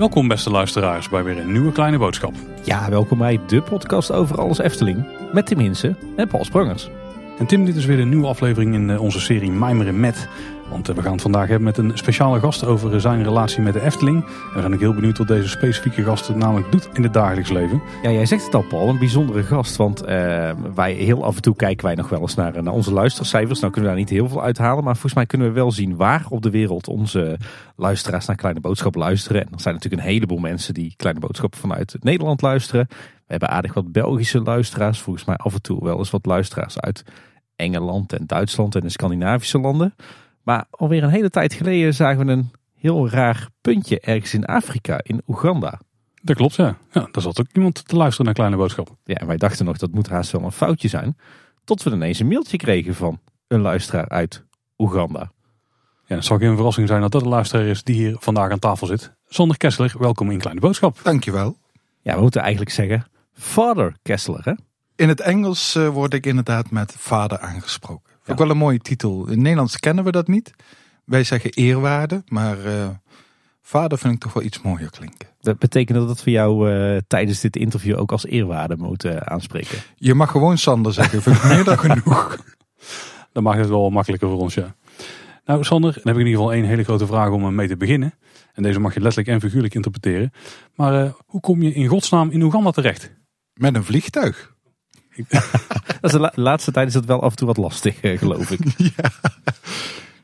Welkom beste luisteraars bij weer een nieuwe kleine boodschap. Ja, welkom bij de podcast over alles Efteling. Met Tim Hinsen en Paul Sprangers. En Tim, dit is weer een nieuwe aflevering in eh, onze serie Mijmeren met. Want eh, we gaan het vandaag hebben met een speciale gast over zijn relatie met de Efteling. En we zijn ook heel benieuwd wat deze specifieke gast het namelijk doet in het dagelijks leven. Ja, jij zegt het al Paul, een bijzondere gast. Want eh, wij heel af en toe kijken wij nog wel eens naar, naar onze luistercijfers. Nou kunnen we daar niet heel veel uithalen. Maar volgens mij kunnen we wel zien waar op de wereld onze luisteraars naar Kleine Boodschap luisteren. En er zijn natuurlijk een heleboel mensen die Kleine Boodschap vanuit Nederland luisteren. We hebben aardig wat Belgische luisteraars. Volgens mij af en toe wel eens wat luisteraars uit Engeland en Duitsland en de Scandinavische landen. Maar alweer een hele tijd geleden zagen we een heel raar puntje ergens in Afrika, in Oeganda. Dat klopt, ja. ja daar zat ook iemand te luisteren naar Kleine Boodschap. Ja, en wij dachten nog dat moet haast wel een foutje zijn. Tot we ineens een mailtje kregen van een luisteraar uit Oeganda. Ja, het zal geen verrassing zijn dat dat de luisteraar is die hier vandaag aan tafel zit. Sander Kessler, welkom in Kleine Boodschap. Dankjewel. Ja, we moeten eigenlijk zeggen Father Kessler, hè? In het Engels uh, word ik inderdaad met vader aangesproken. Ook wel een mooie titel. In Nederlands kennen we dat niet. Wij zeggen eerwaarde, maar uh, vader vind ik toch wel iets mooier klinken. Dat betekent dat dat voor jou uh, tijdens dit interview ook als eerwaarde moet uh, aanspreken? Je mag gewoon Sander zeggen, vind ik meer dan genoeg. Dan maakt het wel makkelijker voor ons, ja. Nou Sander, dan heb ik in ieder geval één hele grote vraag om mee te beginnen. En deze mag je letterlijk en figuurlijk interpreteren. Maar hoe kom je in godsnaam in Oeganda terecht? Met een vliegtuig. de laatste tijd is dat wel af en toe wat lastig, eh, geloof ik.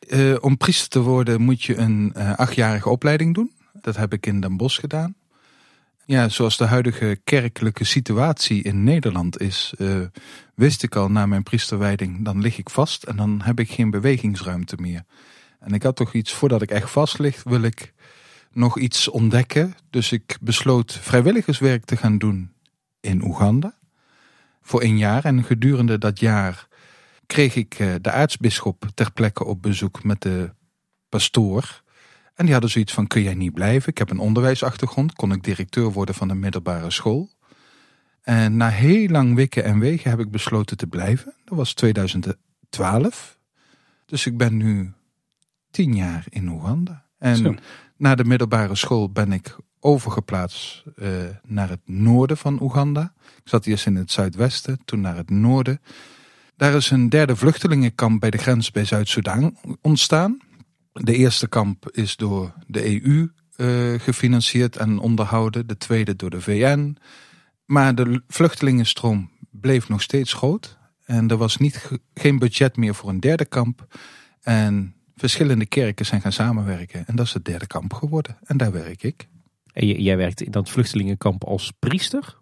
Uh, om priester te worden moet je een uh, achtjarige opleiding doen. Dat heb ik in Den Bosch gedaan. Ja, zoals de huidige kerkelijke situatie in Nederland is, wist ik al na mijn priesterwijding, dan lig ik vast en dan heb ik geen bewegingsruimte meer. En ik had toch iets, voordat ik echt vast lig, wil ik nog iets ontdekken. Dus ik besloot vrijwilligerswerk te gaan doen in Oeganda voor een jaar. En gedurende dat jaar kreeg ik eh, de aartsbisschop ter plekke op bezoek met de pastoor. En die hadden zoiets van, kun jij niet blijven? Ik heb een onderwijsachtergrond, kon ik directeur worden van een middelbare school. En na heel lang wikken en wegen heb ik besloten te blijven. Dat was 2012. Dus ik ben nu tien jaar in Oeganda. En Zo. na de middelbare school ben ik overgeplaatst uh, naar het noorden van Oeganda. Ik zat eerst in het zuidwesten, toen naar het noorden. Daar is een derde vluchtelingenkamp bij de grens bij Zuid-Soedan ontstaan. De eerste kamp is door de EU eh, gefinancierd en onderhouden, de tweede door de VN. Maar de vluchtelingenstroom bleef nog steeds groot. En er was niet, geen budget meer voor een derde kamp. En verschillende kerken zijn gaan samenwerken. En dat is het derde kamp geworden. En daar werk ik. En jij werkt in dat vluchtelingenkamp als priester?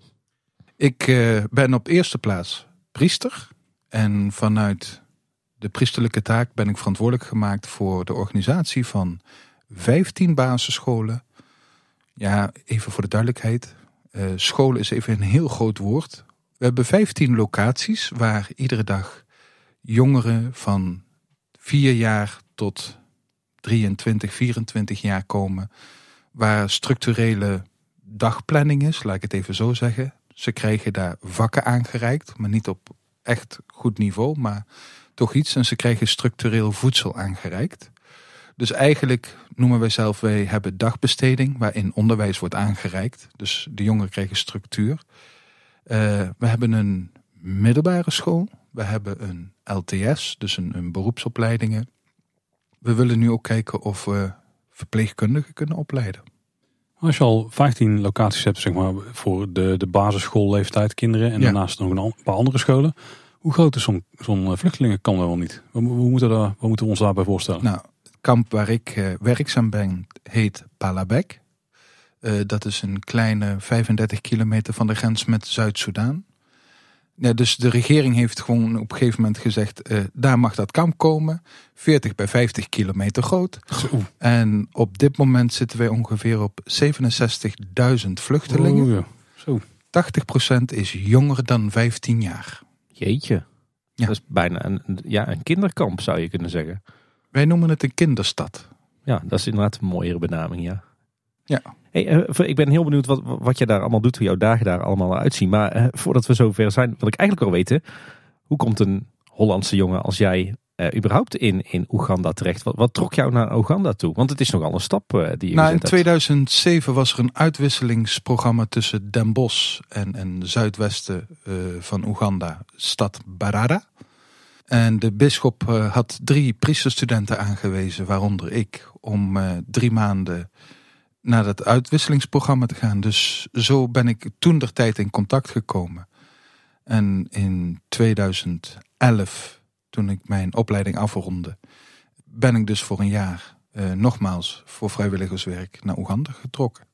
Ik uh, ben op eerste plaats priester. En vanuit de priesterlijke taak ben ik verantwoordelijk gemaakt voor de organisatie van 15 basisscholen. Ja, even voor de duidelijkheid. Uh, scholen is even een heel groot woord. We hebben 15 locaties waar iedere dag jongeren van 4 jaar tot 23, 24 jaar komen waar structurele dagplanning is, laat ik het even zo zeggen. Ze krijgen daar vakken aangereikt, maar niet op echt goed niveau, maar toch iets. En ze krijgen structureel voedsel aangereikt. Dus eigenlijk noemen wij zelf, wij hebben dagbesteding waarin onderwijs wordt aangereikt. Dus de jongeren krijgen structuur. Uh, we hebben een middelbare school. We hebben een LTS, dus een, een beroepsopleidingen. We willen nu ook kijken of we verpleegkundigen kunnen opleiden. Als je al 15 locaties hebt zeg maar, voor de, de basisschoolleeftijd kinderen en daarnaast nog een paar andere scholen. Hoe groot is zo'n zo'n eh, vluchtelingenkamp wel niet? Hoe, moeten hoe moeten we ons daarbij voorstellen? Nou, het kamp waar ik uh, werkzaam ben heet Palabek. Uh, dat is een kleine 35 kilometer van de grens met Zuid-Soedan. Ja, dus de regering heeft gewoon op een gegeven moment gezegd, uh, daar mag dat kamp komen. 40 bij 50 kilometer groot. Zo. En op dit moment zitten wij ongeveer op 67.000 vluchtelingen. Oh, ja. Zo. 80% is jonger dan 15 jaar. Jeetje. Ja. Dat is bijna een, ja, een kinderkamp zou je kunnen zeggen. Wij noemen het een kinderstad. Ja, dat is inderdaad een mooiere benaming, ja. Ja. Hey, uh, ik ben heel benieuwd wat, wat je daar allemaal doet, hoe jouw dagen daar allemaal uitzien. Maar uh, voordat we zover zijn, wil ik eigenlijk wel weten, hoe komt een Hollandse jongen als jij uh, überhaupt in, in Oeganda terecht? Wat, wat trok jou naar Oeganda toe? Want het is nogal een stap uh, die je nou, In 2007 was er een uitwisselingsprogramma tussen Den Bosch en, en zuidwesten uh, van Oeganda, stad Barada. En de bisschop had drie priesterstudenten aangewezen, waaronder ik, om drie maanden naar dat uitwisselingsprogramma te gaan. Dus zo ben ik toen der tijd in contact gekomen. En in 2011 toen ik mijn opleiding afronde, ben ik dus voor een jaar uh, nogmaals voor vrijwilligerswerk naar Oeganda getrokken.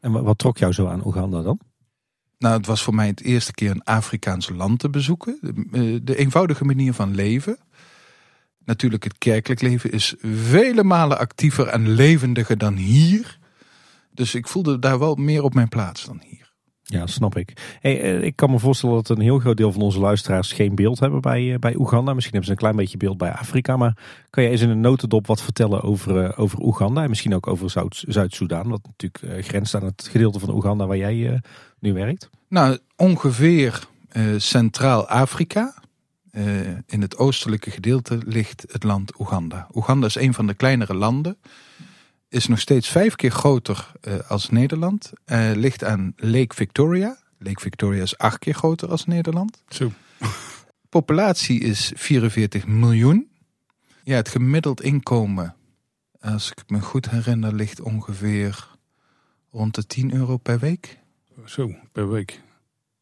En wat trok jou zo aan Oeganda dan? Nou, het was voor mij het eerste keer een Afrikaans land te bezoeken. De, eh, de eenvoudige manier van leven. Natuurlijk, het kerkelijk leven is vele malen actiever en levendiger dan hier. Dus ik voelde daar wel meer op mijn plaats dan hier. Ja, snap ik. Hey, eh, ik kan me voorstellen dat een heel groot deel van onze luisteraars geen beeld hebben bij, eh, bij Oeganda. Misschien hebben ze een klein beetje beeld bij Afrika. Maar kan je eens in een notendop wat vertellen over, uh, over Oeganda? En misschien ook over Zuid-Soedan. Wat natuurlijk grenst aan het gedeelte van Oeganda waar jij nu werkt. Nou, ongeveer Centraal-Afrika. in het oostelijke gedeelte ligt het land Oeganda. Oeganda is een van de kleinere landen is nog steeds vijf keer groter uh, als Nederland. Uh, ligt aan Lake Victoria. Lake Victoria is acht keer groter als Nederland. Zo. Populatie is 44 miljoen. Ja, het gemiddeld inkomen, als ik me goed herinner, ligt ongeveer rond de 10 euro per week. Zo, per week.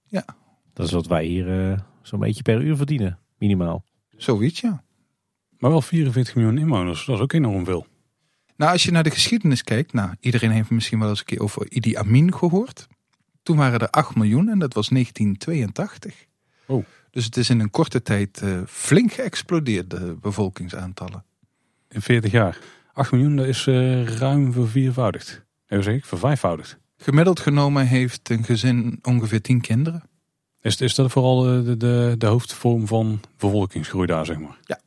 Ja. Dat is wat wij hier uh, zo'n beetje per uur verdienen, minimaal. Zoiets, ja. Maar wel 44 miljoen inwoners, dat is ook enorm veel. Nou, als je naar de geschiedenis kijkt, nou, iedereen heeft misschien wel eens een keer over Idi Amin gehoord. Toen waren er 8 miljoen en dat was 1982. Oh. Dus het is in een korte tijd uh, flink geëxplodeerd, de bevolkingsaantallen. In 40 jaar. 8 miljoen, dat is uh, ruim verviervoudigd. Even zeg ik, vervijfvoudigd. Gemiddeld genomen heeft een gezin ongeveer 10 kinderen. Is, is dat vooral de, de, de hoofdvorm van bevolkingsgroei daar, zeg maar? Ja.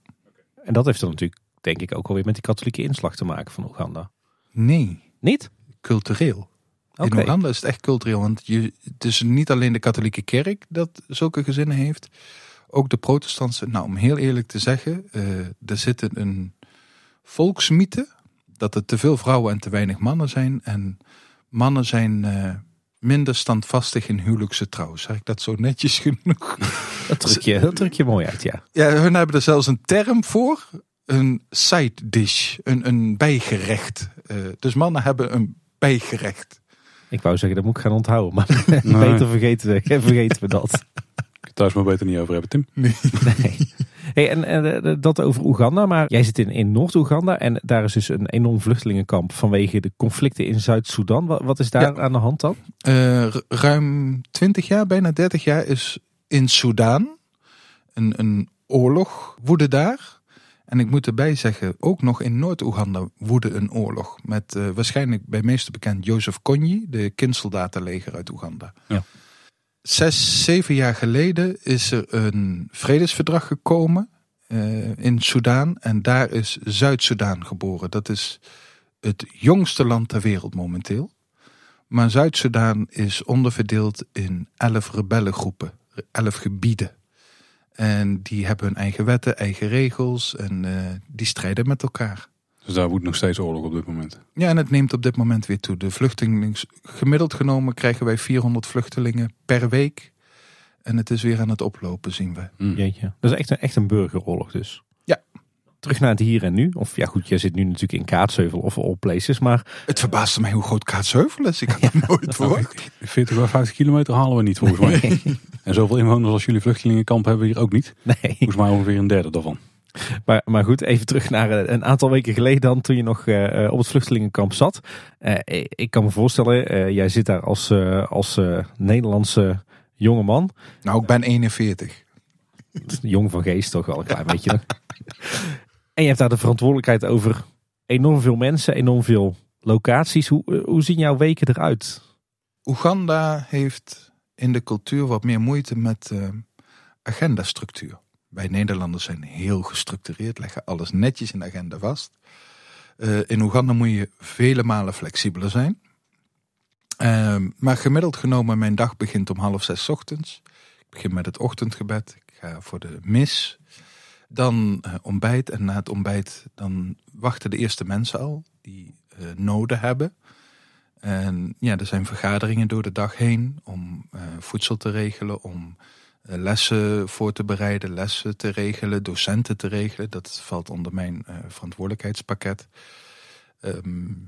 En dat heeft dan natuurlijk denk ik ook alweer met die katholieke inslag te maken van Oeganda. Nee. Niet? Cultureel. In Oeganda is het echt cultureel. Want je, het is niet alleen de katholieke kerk dat zulke gezinnen heeft. Ook de protestantse. Nou, om heel eerlijk te zeggen. Uh, er zit een volksmythe. Dat er te veel vrouwen en te weinig mannen zijn. En mannen zijn uh, minder standvastig in huwelijkse trouw. Zeg ik dat zo netjes genoeg? Dat druk je, dat druk je mooi uit, ja. Ja, hun hebben er zelfs een term voor een side dish, een, een bijgerecht. Uh, dus mannen hebben een bijgerecht. Ik wou zeggen, dat moet ik gaan onthouden. Maar beter vergeten, we, vergeten we dat. Thuis maar beter niet over hebben, Tim. Nee. nee. Hey, en, en, eh, dat over Oeganda, maar jij zit in, in Noord-Oeganda en daar is dus een enorm vluchtelingenkamp vanwege de conflicten in Zuid-Soedan. Wat, wat, is daar aan de hand dan? Uh, ruim 20 jaar, bijna 30 jaar is in Soedan een, een oorlog woede daar. En ik moet erbij zeggen, ook nog in Noord-Oeganda woedde een oorlog. Met uh, waarschijnlijk bij meeste bekend Jozef Kony, de kindsoldatenleger uit Oeganda. Ja. Zes, zeven jaar geleden is er een vredesverdrag gekomen uh, in Soudaan. En daar is Zuid-Soedan geboren. Dat is het jongste land ter wereld momenteel. Maar Zuid-Soedan is onderverdeeld in elf rebellengroepen, elf gebieden. En die hebben hun eigen wetten, eigen regels en uh, die strijden met elkaar. Dus daar woedt nog steeds oorlog op dit moment? Ja, en het neemt op dit moment weer toe. De vluchtelingen, gemiddeld genomen krijgen wij 400 vluchtelingen per week. En het is weer aan het oplopen, zien we. Mm. Jeetje. Dat is echt een, echt een burgeroorlog dus. Ja. Terug naar het hier en nu. Of ja goed, jij zit nu natuurlijk in Kaatsheuvel of all places, maar... Het verbaasde mij hoe groot Kaatsheuvel is. Ik had het nooit nou, verwacht. 40 of 50 kilometer halen we niet volgens mij. En zoveel inwoners als jullie vluchtelingenkamp hebben we hier ook niet. Nee. Volgens mij ongeveer een derde daarvan. Maar, maar goed, even terug naar eh, een aantal weken geleden dan, toen je nog uh, op het vluchtelingenkamp zat. Uh, ik kan me voorstellen, uh, jij zit daar als, als Nederlandse jonge man. Nou, ik ben 41. Jong van geest toch wel een klein beetje. En je hebt daar de verantwoordelijkheid over enorm veel mensen, enorm veel locaties. Hoe, hoe zien jouw weken eruit? Oeganda heeft in de cultuur wat meer moeite met uh, agendastructuur. Wij Nederlanders zijn heel gestructureerd, leggen alles netjes in de agenda vast. Uh, in Oeganda moet je vele malen flexibeler zijn. Uh, maar gemiddeld genomen, mijn dag begint om half zes ochtends. Ik begin met het ochtendgebed. Ik ga voor de mis. Dan uh, ontbijt en na het ontbijt dan wachten de eerste mensen al die uh, noden hebben. En ja, er zijn vergaderingen door de dag heen om uh, voedsel te regelen, om lessen voor te bereiden, lessen te regelen, docenten te regelen. Dat valt onder mijn verantwoordelijkheidspakket. Um,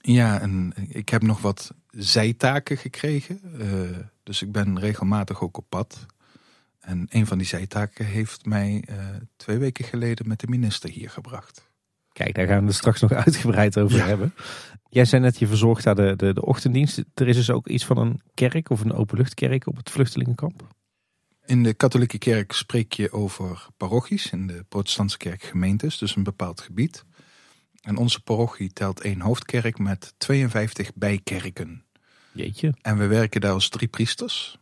ja, en ik heb nog wat zijtaken gekregen. Dus ik ben regelmatig ook op pad. En een van die zijtaken heeft mij uh, twee weken geleden met de minister hier gebracht. Kijk, daar gaan we het straks nog uitgebreid over hebben. Jij zei net, je verzorgt daar de, de, de ochtenddienst. Er is dus ook iets van een kerk of een openluchtkerk op het vluchtelingenkamp? In de katholieke kerk spreek je over parochies. In de protestantse kerk gemeentes, dus een bepaald gebied. En onze parochie telt één hoofdkerk met 52 bijkerken. Jeetje. En we werken daar als drie priesters.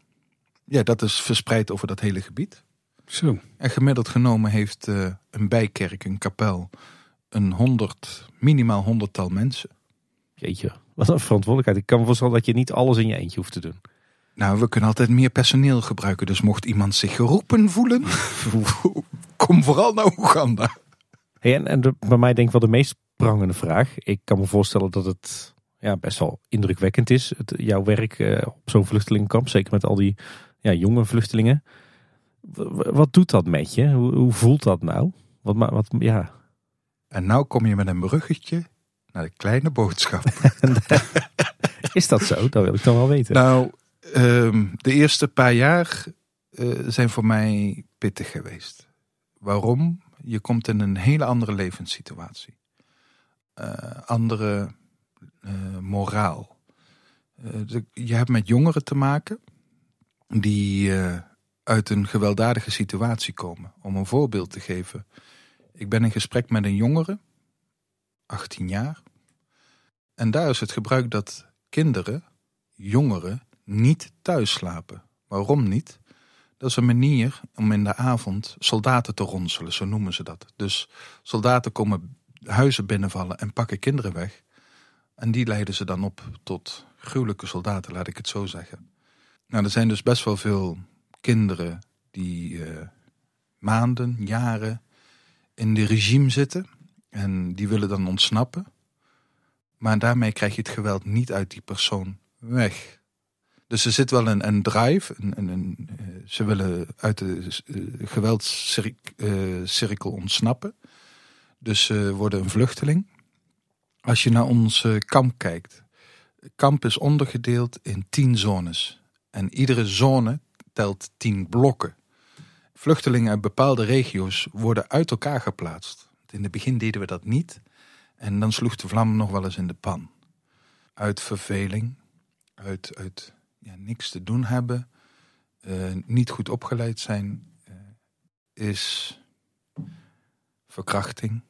Ja, dat is verspreid over dat hele gebied. Zo. En gemiddeld genomen heeft uh, een bijkerk, een kapel, een honderd, minimaal honderdtal mensen. Jeetje, wat een verantwoordelijkheid. Ik kan me voorstellen dat je niet alles in je eentje hoeft te doen. Nou, we kunnen altijd meer personeel gebruiken. Dus mocht iemand zich geroepen voelen, kom vooral naar Oeganda. Hey, en, en de, bij mij denk ik wel de meest prangende vraag. Ik kan me voorstellen dat het ja, best wel indrukwekkend is. Het, jouw werk uh, op zo'n vluchtelingenkamp. Zeker met al die ja, jonge vluchtelingen. wat doet dat met je? Hoe, hoe, voelt dat nou? Wat, wat, ja. En nou kom je met een bruggetje naar de kleine boodschap. is dat zo? Dat wil ik dan wel weten. Nou, um, de eerste paar jaar uh, zijn voor mij pittig geweest. Waarom? Je komt in een hele andere levenssituatie. Uh, andere uh, moraal. Je hebt met jongeren te maken die uit een gewelddadige situatie komen. Om een voorbeeld te geven. Ik ben in gesprek met een jongere, 18 jaar. En daar is het gebruik dat kinderen, jongeren, niet thuis slapen. Waarom niet? Dat is een manier om in de avond soldaten te ronselen, zo noemen ze dat. Dus soldaten komen huizen binnenvallen en pakken kinderen weg. En die leiden ze dan op tot gruwelijke soldaten, laat ik het zo zeggen. Nou, er zijn dus best wel veel kinderen die uh, maanden, jaren in de regime zitten. En die willen dan ontsnappen. Maar daarmee krijg je het geweld niet uit die persoon weg. Dus er zit wel een, een drive. Een, een, eh, ze willen uit de uh, geweldscirkel ontsnappen. Dus ze worden een vluchteling. Als je naar ons kamp kijkt. Kamp is ondergedeeld in tien zones. En iedere zone telt tien blokken. Vluchtelingen uit bepaalde regio's worden uit elkaar geplaatst. In het begin deden we dat niet. En dan sloeg de vlam nog wel eens in de pan. Uit verveling, uit, uit ja, niks te doen hebben, uh, niet goed opgeleid zijn, uh, is verkrachting,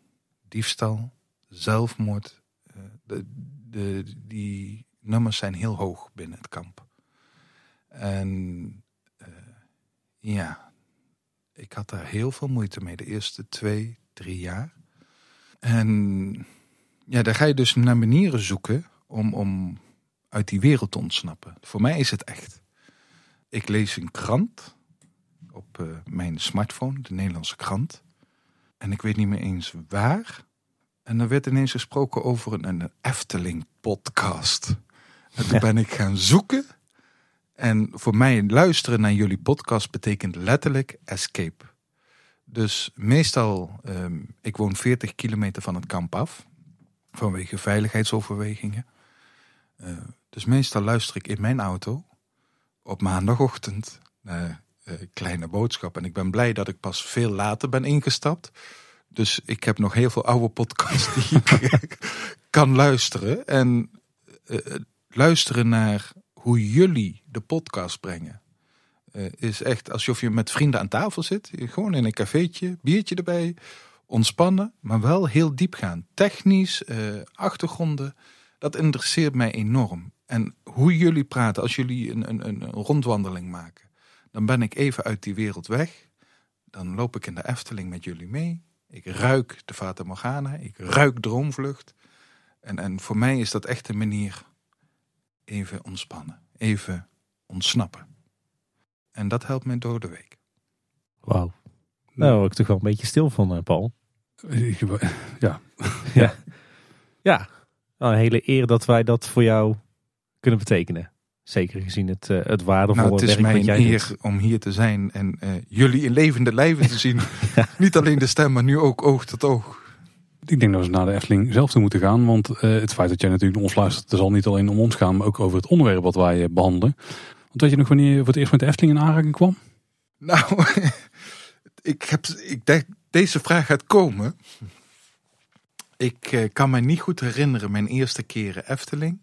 diefstal, zelfmoord. Uh, de, de, die nummers zijn heel hoog binnen het kamp. En ja, ik had daar heel veel moeite mee de eerste twee, drie jaar. En ja, daar ga je dus naar manieren zoeken om, om uit die wereld te ontsnappen. Voor mij is het echt. Ik lees een krant op uh, mijn smartphone, de Nederlandse krant. En ik weet niet meer eens waar. En er werd ineens gesproken over een, een Efteling-podcast. En toen ben ik gaan zoeken. En voor mij luisteren naar jullie podcast betekent letterlijk escape. Dus meestal, um, ik woon 40 kilometer van het kamp af. Vanwege veiligheidsoverwegingen. Uh, dus meestal luister ik in mijn auto op maandagochtend naar uh, Kleine Boodschap. En ik ben blij dat ik pas veel later ben ingestapt. Dus ik heb nog heel veel oude podcasts die ik kan luisteren. En uh, luisteren naar hoe jullie de podcast brengen. Uh, is echt alsof je met vrienden aan tafel zit. Gewoon in een cafeetje, biertje erbij. Ontspannen, maar wel heel diep gaan. Technisch, achtergronden. Dat interesseert mij enorm. En hoe jullie praten, als jullie een, een, een rondwandeling maken, dan ben ik even uit die wereld weg. Dan loop ik in de Efteling met jullie mee. Ik ruik de Fata Morgana, ik ruik Droomvlucht. En, en voor mij is dat echt een manier even ontspannen, even ontsnappen. En dat helpt mij door de week. Wauw. Nou, ik toch wel een beetje stil van, eh, Paul. Ja. ja. Ja, nou, een hele eer dat wij dat voor jou kunnen betekenen. Zeker gezien het, uh, het waardevolle nou, het is mijn eer doet. om hier te zijn en uh, jullie in levende lijven te zien. Niet alleen de stem, maar nu ook oog tot oog. Ik denk dat we naar de Efteling zelf toe moeten gaan. Want uh, het feit dat jij natuurlijk ons luistert, er zal niet alleen om ons gaan, maar ook over het onderwerp wat wij behandelen. Want weet je nog wanneer je voor het eerst met de Efteling in aanraking kwam? Nou, ik, heb, ik denk deze vraag gaat komen. Ik uh, kan me niet goed herinneren mijn eerste keren Efteling.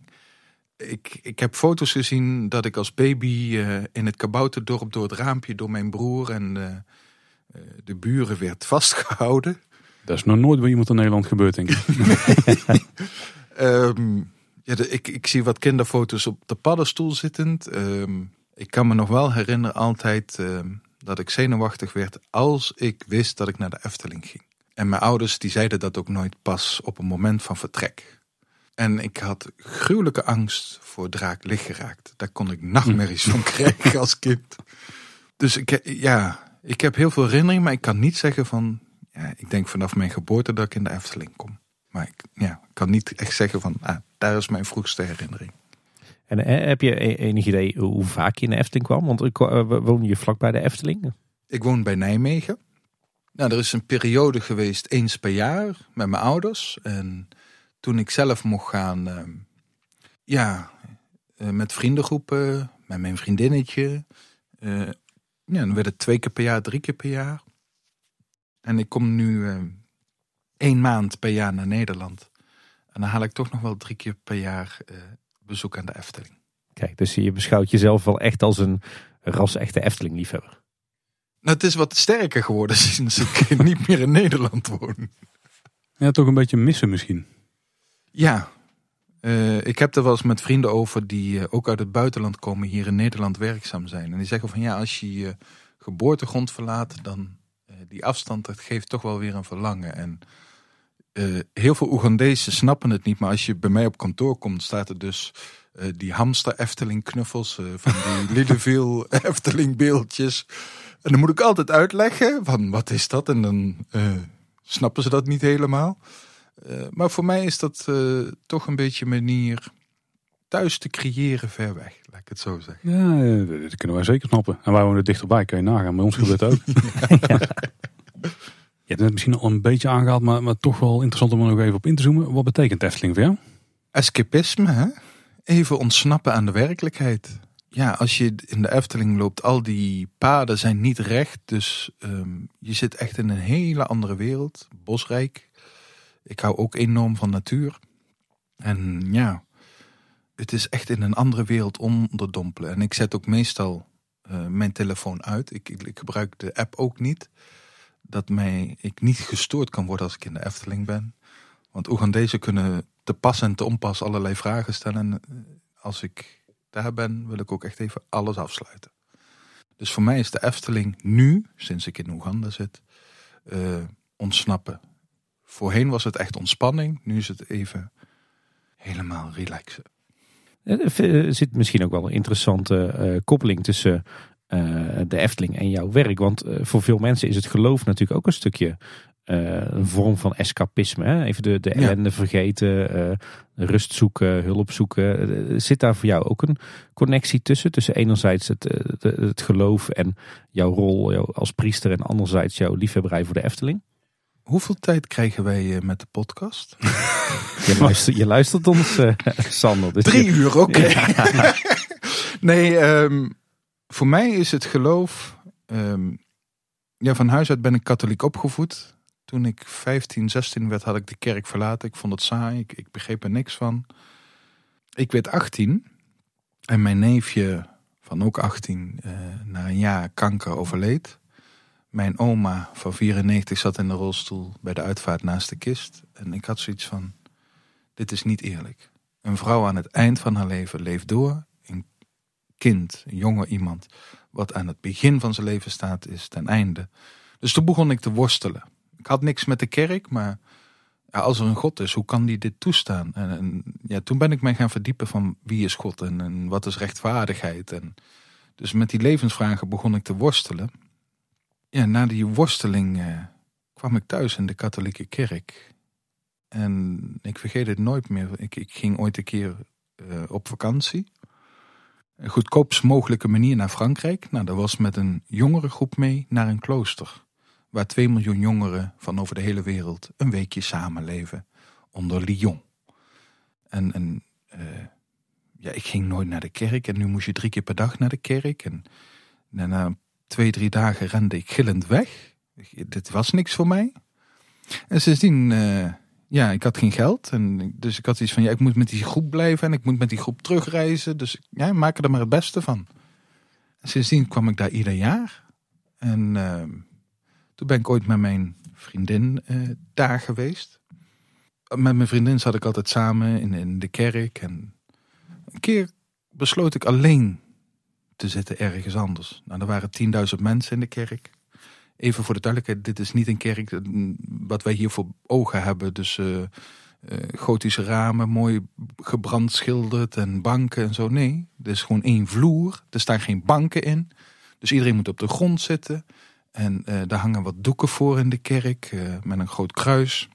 Ik, ik heb foto's gezien dat ik als baby in het kabouterdorp door het raampje door mijn broer en de buren werd vastgehouden. Dat is nog nooit bij iemand in Nederland gebeurd, denk ik. um, ja, de, ik, ik zie wat kinderfoto's op de paddenstoel zittend. Um, ik kan me nog wel herinneren altijd um, dat ik zenuwachtig werd als ik wist dat ik naar de Efteling ging. En mijn ouders die zeiden dat ook nooit pas op een moment van vertrek. En ik had gruwelijke angst voor draak lichtgeraakt. Daar kon ik nachtmerries van krijgen als kind. Dus ik, ja, ik heb heel veel herinneringen, maar ik kan niet zeggen van... Ja, ik denk vanaf mijn geboorte dat ik in de Efteling kom. Maar ik ja, kan niet echt zeggen van, ah, daar is mijn vroegste herinnering. En eh, heb je enig idee hoe vaak je in de Efteling kwam? Want uh, woon je vlak bij de Efteling? Ik woon bij Nijmegen. Nou, er is een periode geweest eens per jaar met mijn ouders. En toen ik zelf mocht gaan, uh, ja, uh, met vriendengroepen, met mijn vriendinnetje. Uh, ja, dan werd het twee keer per jaar, drie keer per jaar. En ik kom nu uh, één maand per jaar naar Nederland. En dan haal ik toch nog wel drie keer per jaar uh, bezoek aan de Efteling. Kijk, dus je beschouwt jezelf wel echt als een ras-echte Efteling-liefhebber. Nou, het is wat sterker geworden sinds ik niet meer in Nederland woon. Ja, toch een beetje missen misschien. Ja, uh, ik heb er wel eens met vrienden over die uh, ook uit het buitenland komen, hier in Nederland werkzaam zijn. En die zeggen van ja, als je je geboortegrond verlaat, dan die afstand, dat geeft toch wel weer een verlangen. En heel veel Oegandezen snappen het niet, maar als je bij mij op kantoor komt, staat er dus die hamster Efteling knuffels, van die Lideville Efteling beeldjes. En dan moet ik altijd uitleggen van wat is dat? En dan snappen ze dat niet helemaal. Uh, maar voor mij is dat uh, toch een beetje een manier thuis te creëren ver weg, laat ik het zo zeggen. Ja, dat kunnen wij zeker snappen. En wij wonen dichterbij, kan je nagaan. Bij ons gebeurt het ook. ja. Je hebt het misschien al een beetje aangehaald, maar, maar toch wel interessant om er nog even op in te zoomen. Wat betekent Efteling voor jou? Escapisme, hè? Even ontsnappen aan de werkelijkheid. Ja, als je in de Efteling loopt, al die paden zijn niet recht. Dus um, je zit echt in een hele andere wereld. Bosrijk, ik hou ook enorm van natuur. En ja, het is echt in een andere wereld onderdompelen. En ik zet ook meestal uh, mijn telefoon uit. Ik, ik, ik, gebruik de app ook niet. Dat mij, ik niet gestoord kan worden als ik in de Efteling ben. Want Oegandezen kunnen te pas en te onpas allerlei vragen stellen. En als ik daar ben, wil ik ook echt even alles afsluiten. Dus voor mij is de Efteling nu, sinds ik in Oeganda zit, uh, ontsnappen. Voorheen was het echt ontspanning, nu is het even helemaal relaxen. Er zit misschien ook wel een interessante uh, koppeling tussen uh, de Efteling en jouw werk. Want uh, voor veel mensen is het geloof natuurlijk ook een stukje een vorm van escapisme. Hè? Even de, de ellende vergeten, rust zoeken, hulp zoeken. Zit daar voor jou ook een connectie tussen? Tussen enerzijds het, het, het geloof en jouw rol jouw, als priester en anderzijds jouw liefhebberij voor de Efteling? Hoeveel tijd krijgen wij met de podcast? Je luistert, je luistert ons, uh, Sander. Dus Drie uur, oké. Okay. Ja. nee, um, voor mij is het geloof... Um, ja, van huis uit ben ik katholiek opgevoed. Toen ik 15, 16 werd, had ik de kerk verlaten. Ik vond het saai, ik, ik begreep er niks van. Ik werd 18 en mijn neefje van ook 18 uh, na een jaar kanker overleed. Mijn oma van 94 zat in de rolstoel bij de uitvaart naast de kist. En ik had zoiets van, dit is niet eerlijk. Een vrouw aan het eind van haar leven leeft door. Een kind, een jonge iemand, wat aan het begin van zijn leven staat, is ten einde. Dus toen begon ik te worstelen. Ik had niks met de kerk, maar ja, als er een God is, hoe kan die dit toestaan? En, ja, toen ben ik mij gaan verdiepen van wie is God en, en wat is rechtvaardigheid. En, dus met die levensvragen begon ik te worstelen. Ja, na die worsteling eh, kwam ik thuis in de katholieke kerk. En ik vergeet het nooit meer. Ik, ik ging ooit een keer eh, op vakantie. Een goedkoopst mogelijke manier naar Frankrijk. Nou, dat was met een jongerengroep mee naar een klooster. Waar 2 miljoen jongeren van over de hele wereld een weekje samenleven. Onder Lyon. En, en eh, ja, ik ging nooit naar de kerk. En nu moest je drie keer per dag naar de kerk. En na twee, drie dagen rende ik gillend weg. Dit was niks voor mij. En sindsdien, uh, ja, ik had geen geld. En dus ik had iets van, ja, ik moet met die groep blijven en ik moet met die groep terugreizen. Dus ja, maak er maar het beste van. En sindsdien kwam ik daar ieder jaar. En uh, toen ben ik ooit met mijn vriendin uh, daar geweest. Met mijn vriendin zat ik altijd samen in, in de kerk. En een keer besloot ik alleen te zitten ergens anders. Nou, er waren 10.000 mensen in de kerk. Even voor de duidelijkheid, dit is niet een kerk eh, wat wij hier voor ogen hebben. Dus uh, uh, gotische ramen, mooi gebrandschilderd en banken en zo. Nee, er is gewoon één vloer. Er staan geen banken in. Dus iedereen moet op de grond zitten. En daar hangen wat doeken voor in de kerk met een groot kruis.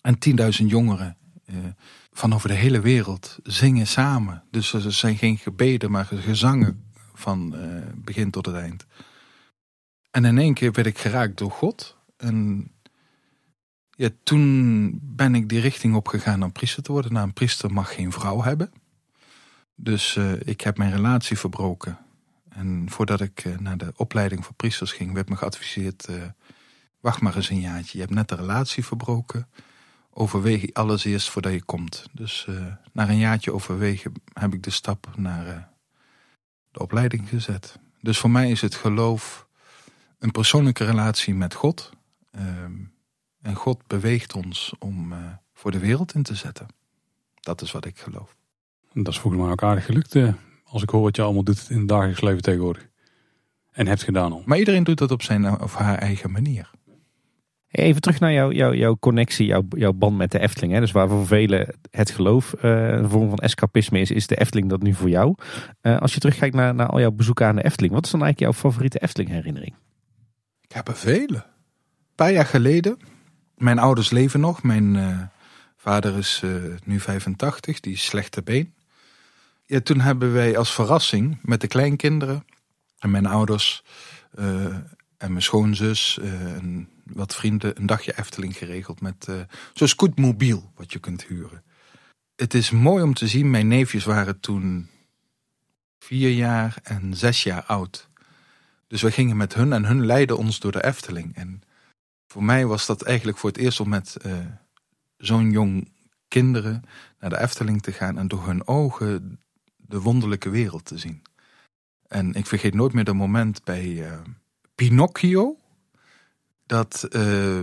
En 10.000 jongeren van over de hele wereld zingen samen. Dus er zijn geen gebeden, maar gezangen van uh, begin tot het eind. En in één keer werd ik geraakt door God. En ja, toen ben ik die richting opgegaan om priester te worden. Nou, een priester mag geen vrouw hebben. Dus uh, ik heb mijn relatie verbroken. En voordat ik uh, naar de opleiding voor priesters ging, werd me geadviseerd: wacht maar eens een jaartje. Je hebt net de relatie verbroken overweeg alles eerst voordat je komt. Dus uh, na een jaartje overwegen heb ik de stap naar uh, de opleiding gezet. Dus voor mij is het geloof een persoonlijke relatie met God. Uh, en God beweegt ons om uh, voor de wereld in te zetten. Dat is wat ik geloof. Dat is volgens mij ook aardig gelukt. Als ik hoor wat je allemaal doet in het dagelijks leven tegenwoordig. En hebt gedaan al. Maar iedereen doet dat op zijn of haar eigen manier. Even terug naar jouw, jouw, jouw connectie, jouw, jouw band met de Efteling. Hè? Dus waar voor velen het geloof uh, een vorm van escapisme is, is de Efteling dat nu voor jou. Uh, als je terugkijkt naar, naar al jouw bezoeken aan de Efteling, wat is dan eigenlijk jouw favoriete Efteling herinnering? Ik heb er vele. Een paar jaar geleden, mijn ouders leven nog. Mijn uh, vader is nu 85, die is slechte been. Ja, toen hebben wij als verrassing met de kleinkinderen en mijn ouders en mijn schoonzus en wat vrienden een dagje Efteling geregeld met uh, zo'n scootmobiel wat je kunt huren. Het is mooi om te zien, mijn neefjes waren toen vier jaar en zes jaar oud. Dus we gingen met hun en hun leidden ons door de Efteling. En voor mij was dat eigenlijk voor het eerst om met uh, zo'n jong kinderen naar de Efteling te gaan en door hun ogen de wonderlijke wereld te zien. En ik vergeet nooit meer dat moment bij uh, Pinocchio dat uh,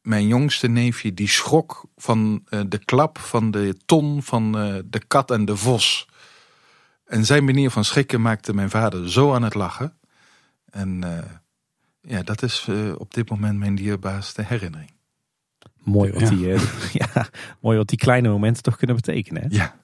mijn jongste neefje die schrok van uh, de klap van de ton van uh, de kat en de vos. En zijn manier van schrikken maakte mijn vader zo aan het lachen. En ja, dat is op dit moment mijn dierbaarste herinnering. Mooi wat, ja. die, ja, mooi wat die kleine momenten toch kunnen betekenen. Hè? Ja.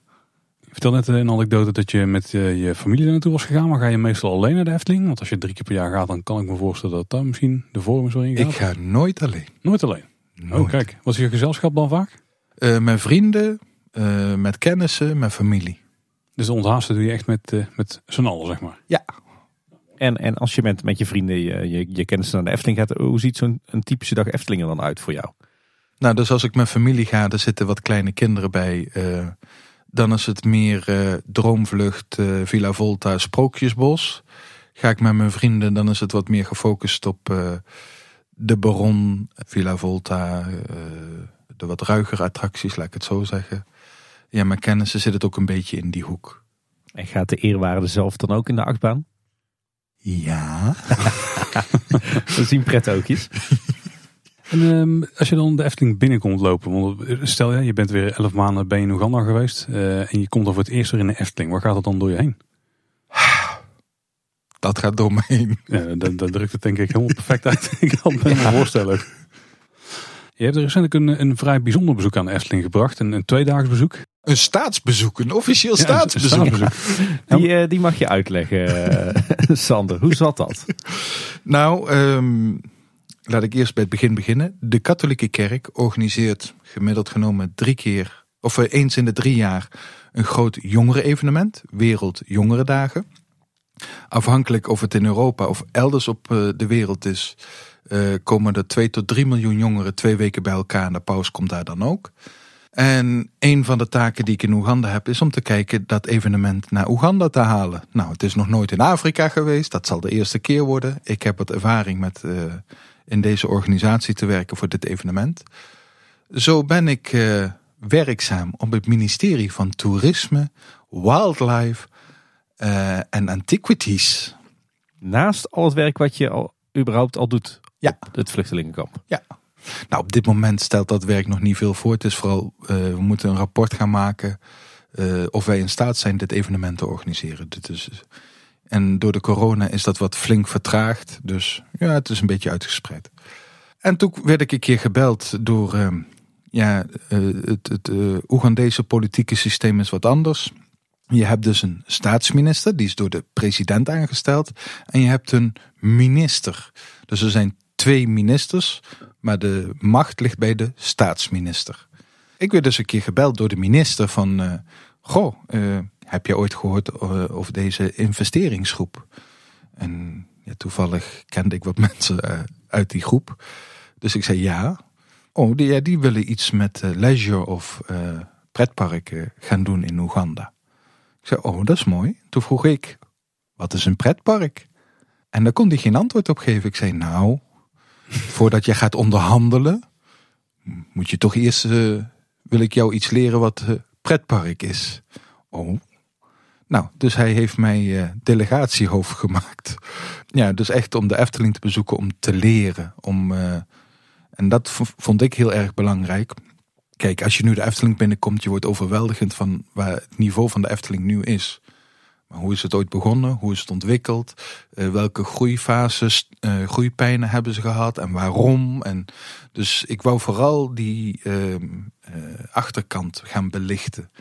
Je vertelde net een anekdote dat je met uh, je familie er naartoe was gegaan. Maar ga je meestal alleen naar de Efteling? Want als je drie keer per jaar gaat, dan kan ik me voorstellen dat daar misschien de vorm is waarin je Ik ga nooit alleen. Nooit alleen? Nooit. Oh kijk, was je gezelschap dan vaak? Uh, met vrienden, uh, met kennissen, met familie. Dus de onthaasten doe je echt met, met z'n allen, zeg maar? Ja. En, en als je met, met je vrienden je, je, je kennissen naar de Efteling gaat, hoe ziet zo'n een typische dag Efteling er dan uit voor jou? Nou, dus als ik met familie ga, er zitten wat kleine kinderen bij... Dan is het meer uh, Droomvlucht, uh, Villa Volta, Sprookjesbos. Ga ik met mijn vrienden, dan is het wat meer gefocust op uh, de Baron, Villa Volta, de wat ruigere attracties, laat ik het zo zeggen. Ja, mijn kennissen zit het ook een beetje in die hoek. En gaat de eerwaarde zelf dan ook in de achtbaan? Ja. We zien prettoogjes. En um, als je dan de Efteling binnenkomt lopen, want stel je, je bent weer elf maanden bij in Oeganda geweest uh, en je komt dan voor het eerst weer in de Efteling. Waar gaat het dan door je heen? Dat gaat door me heen. Ja, dat, dat drukt het denk ik helemaal perfect uit. ik kan me voorstellen. Je hebt er recentelijk een, een vrij bijzonder bezoek aan de Efteling gebracht. Een, een tweedaags bezoek. Een staatsbezoek, een officieel Ja, een staatsbezoek. Die, eh, die mag je uitleggen, eh, Sander. Hoe zat dat? Nou, ehm, laat ik eerst bij het begin beginnen. De katholieke kerk organiseert gemiddeld genomen drie keer, of eh, eens in de drie jaar, een groot jongerenevenement, Wereld Jongerendagen. Afhankelijk of het in Europa of elders op eh, de wereld is, eh, komen er 2 tot 3 miljoen jongeren twee weken bij elkaar en de paus komt daar dan ook. En een van de taken die ik in Oeganda heb, is om te kijken dat evenement naar Oeganda te halen. Nou, het is nog nooit in Afrika geweest. Dat zal de eerste keer worden. Ik heb wat ervaring met in deze organisatie te werken voor dit evenement. Zo ben ik eh, werkzaam op het ministerie van Toerisme, Wildlife eh, en Antiquities. Naast al het werk wat je al, überhaupt al doet Ja. op het vluchtelingenkamp. Ja. Nou, op dit moment stelt dat werk nog niet veel voor. Het is vooral, eh, we moeten een rapport gaan maken of wij in staat zijn dit evenement te organiseren. Dit is, en door de corona is dat wat flink vertraagd. Dus ja, het is een beetje uitgespreid. En toen werd ik een keer gebeld door, eh, ja, eh, het, het eh, Oegandese politieke systeem is wat anders. Je hebt dus een staatsminister, die is door de president aangesteld. En je hebt een minister. Dus er zijn twee ministers, maar de macht ligt bij de staatsminister. Ik werd dus een keer gebeld door de minister van... eh, goh, heb je ooit gehoord eh, over deze investeringsgroep? En ja, toevallig kende ik wat mensen eh, uit die groep. Dus ik zei ja. Oh, die, ja, die willen iets met eh, leisure of eh, pretparken gaan doen in Oeganda. Ik zei, oh, dat is mooi. Toen vroeg ik, wat is een pretpark? En daar kon hij geen antwoord op geven. Ik zei, nou, voordat je gaat onderhandelen, moet je toch eerst, wil ik jou iets leren wat pretpark is. Oh. Nou, dus hij heeft mij eh, delegatiehoofd gemaakt. Ja, dus echt om de Efteling te bezoeken, om te leren. Om, eh, en dat vond ik heel erg belangrijk. Kijk, als je nu de Efteling binnenkomt, je wordt overweldigend van waar het niveau van de Efteling nu is. Maar hoe is het ooit begonnen? Hoe is het ontwikkeld? Eh, welke groeifases, groeipijnen hebben ze gehad en waarom? En dus ik wou vooral die ehm, eh, achterkant gaan belichten.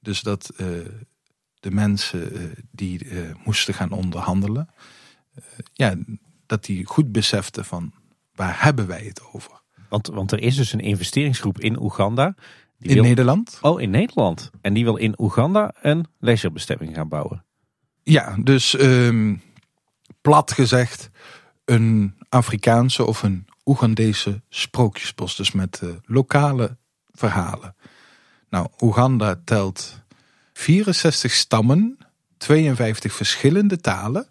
Dus dat de mensen eh, die eh, moesten gaan onderhandelen, eh, ja, dat die goed beseften van waar hebben wij het over? Want, want er is dus een investeringsgroep in Oeganda. Die In wil, Nederland? Oh, in Nederland. En die wil in Oeganda een leisurebestemming gaan bouwen. Ja, dus ehm, plat gezegd een Afrikaanse of een Oegandese sprookjesbos. Dus met lokale verhalen. Nou, Oeganda telt 64 stammen, 52 verschillende talen.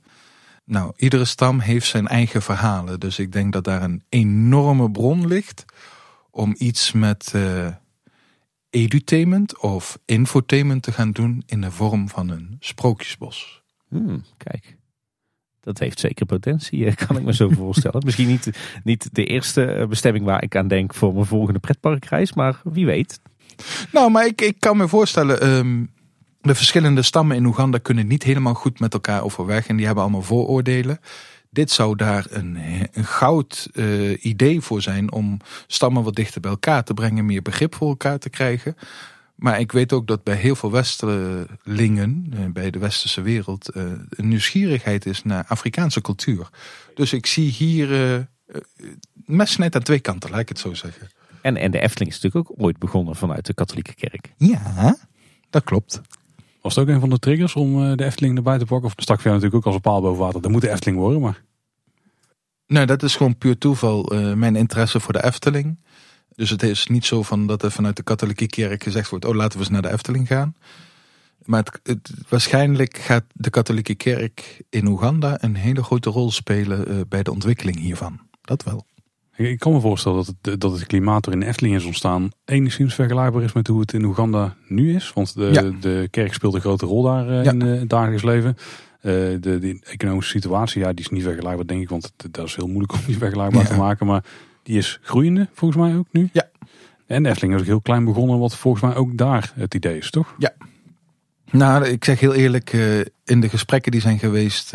Nou, iedere stam heeft zijn eigen verhalen. Dus ik denk dat daar een enorme bron ligt om iets met eh edutainment of infotainment te gaan doen in de vorm van een sprookjesbos. Hmm, kijk. Dat heeft zeker potentie, eh, kan ik me zo voorstellen. Misschien niet, niet de eerste eh, bestemming waar ik aan denk voor mijn volgende pretparkreis, maar wie weet. Nou, maar ik, ik kan me voorstellen, ehm, de verschillende stammen in Oeganda kunnen niet helemaal goed met elkaar overweg en die hebben allemaal vooroordelen. Dit zou daar een, een goud eh, idee voor zijn om stammen wat dichter bij elkaar te brengen, meer begrip voor elkaar te krijgen. Maar ik weet ook dat bij heel veel Westerlingen, eh, bij de westerse wereld, eh, een nieuwsgierigheid is naar Afrikaanse cultuur. Dus ik zie hier mes snijdt aan twee kanten, laat ik het zo zeggen. En, en de Efteling is natuurlijk ook ooit begonnen vanuit de katholieke kerk. Ja, dat klopt. Was het ook een van de triggers om eh, de Efteling erbij te pakken? Of stak jou natuurlijk ook als een paal boven water. Dat moet de Efteling worden, maar... Nou, dat is gewoon puur toeval. eh, mijn interesse voor de Efteling. Dus het is niet zo van dat er vanuit de katholieke kerk gezegd wordt: oh, laten we eens naar de Efteling gaan. Maar het- waarschijnlijk gaat de katholieke kerk in Oeganda een hele grote rol spelen eh, bij de ontwikkeling hiervan. Dat wel. Ik, kan me voorstellen dat het, dat het klimaat er in de Efteling is ontstaan enigszins vergelijkbaar is met hoe het in Oeganda nu is. Want de, Ja. de kerk speelt een grote rol daar eh, Ja. in eh, het dagelijks leven. Eh, de, de economische situatie, ja, die is niet vergelijkbaar denk ik. Want dat is heel moeilijk om die vergelijkbaar Ja. te maken. Maar die is groeiende volgens mij ook nu. Ja. En de Efteling is ook heel klein begonnen. Wat volgens mij ook daar het idee is, toch? Nou, ik zeg heel eerlijk, in de gesprekken die zijn geweest,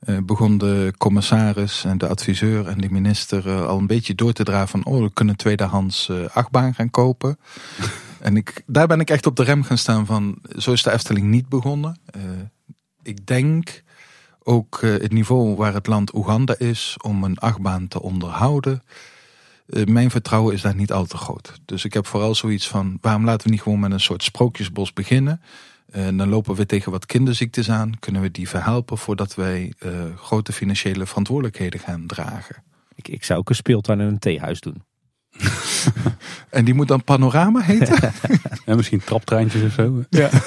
begon de commissaris en de adviseur en de minister eh, al een beetje door te dragen van oh, we kunnen tweedehands uh, achtbaan gaan kopen. en ik, daar ben ik echt op de rem gaan staan van zo is de Efteling niet begonnen. ik denk ook het niveau waar het land Oeganda is om een achtbaan te onderhouden. mijn vertrouwen is daar niet al te groot. Dus ik heb vooral zoiets van waarom laten we niet gewoon met een soort sprookjesbos beginnen. En dan lopen we tegen wat kinderziektes aan. Kunnen we die verhelpen voordat wij uh, grote financiële verantwoordelijkheden gaan dragen? Ik, ik zou ook een speeltuin en een theehuis doen. en die moet dan panorama heten? ja, misschien traptreintjes of zo. Ja.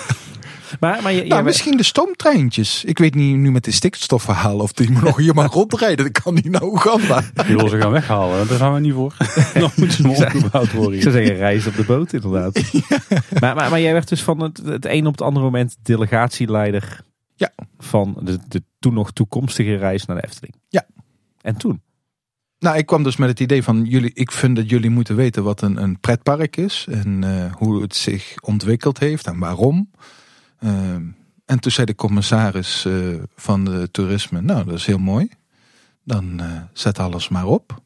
Maar, maar je, nou, misschien de stoomtreintjes. Ik weet niet nu met de stikstofverhaal of die nog hier maar rondrijden. Dat kan niet naar Oeganda. Die wil ze gaan weghalen. Daar gaan we niet voor. Nog moeten ze opgebouwd worden. Ik zou zeggen, reis op de boot inderdaad. Maar, maar, maar, jij werd dus van het, het een op het andere moment delegatieleider ja. van de, de toen nog toekomstige reis naar de Efteling. Ja. En toen? Nou, ik kwam dus met het idee van jullie, ik vind dat jullie moeten weten wat een, een pretpark is en uh, hoe het zich ontwikkeld heeft en waarom. Ehm, en toen zei de commissaris uh, van de toerisme, nou dat is heel mooi. Dan uh, zet alles maar op.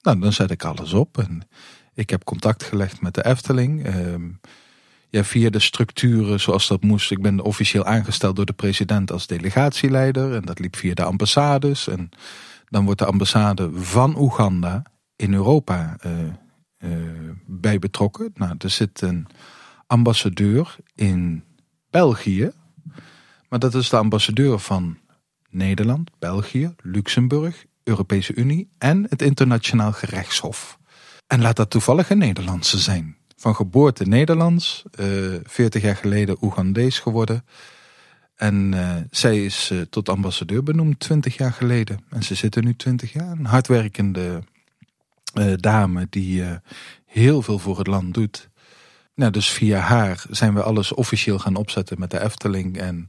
Nou, dan zet ik alles op. En ik heb contact gelegd met de Efteling. Uh, ja, via de structuren zoals dat moest. Ik ben officieel aangesteld door de president als delegatieleider. En dat liep via de ambassades. En dan wordt de ambassade van Oeganda in Europa uh, bij betrokken. Nou, er zit een ambassadeur in België. Maar dat is de ambassadeur van Nederland, België, Luxemburg, Europese Unie en het Internationaal Gerechtshof. En laat dat toevallig een Nederlandse zijn. Van geboorte Nederlands, uh, eh, 40 jaar geleden Oegandees geworden. En uh, zij is uh, tot ambassadeur benoemd 20 jaar geleden. En ze zitten nu 20 jaar. Een hardwerkende dame die heel veel voor het land doet. Nou, dus via haar zijn we alles officieel gaan opzetten met de Efteling. En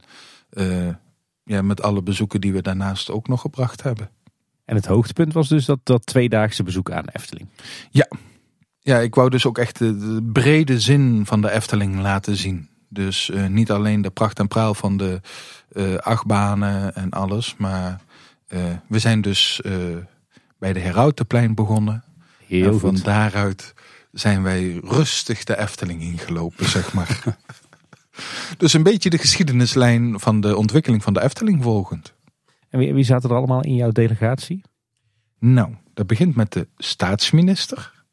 uh, ja, met alle bezoeken die we daarnaast ook nog gebracht hebben. En het hoogtepunt was dus dat, dat tweedaagse bezoek aan Efteling. Ja. ja, ik wou dus ook echt de, brede zin van de Efteling laten zien. Dus uh, niet alleen de pracht en praal van de uh, achtbanen en alles. Maar we zijn dus bij de Herautenplein begonnen. Heel en van goed. daaruit zijn wij rustig de Efteling ingelopen, zeg maar. dus een beetje de geschiedenislijn van de ontwikkeling van de Efteling volgend. En wie, wie zaten er allemaal in jouw delegatie? Nou, dat begint met de staatsminister,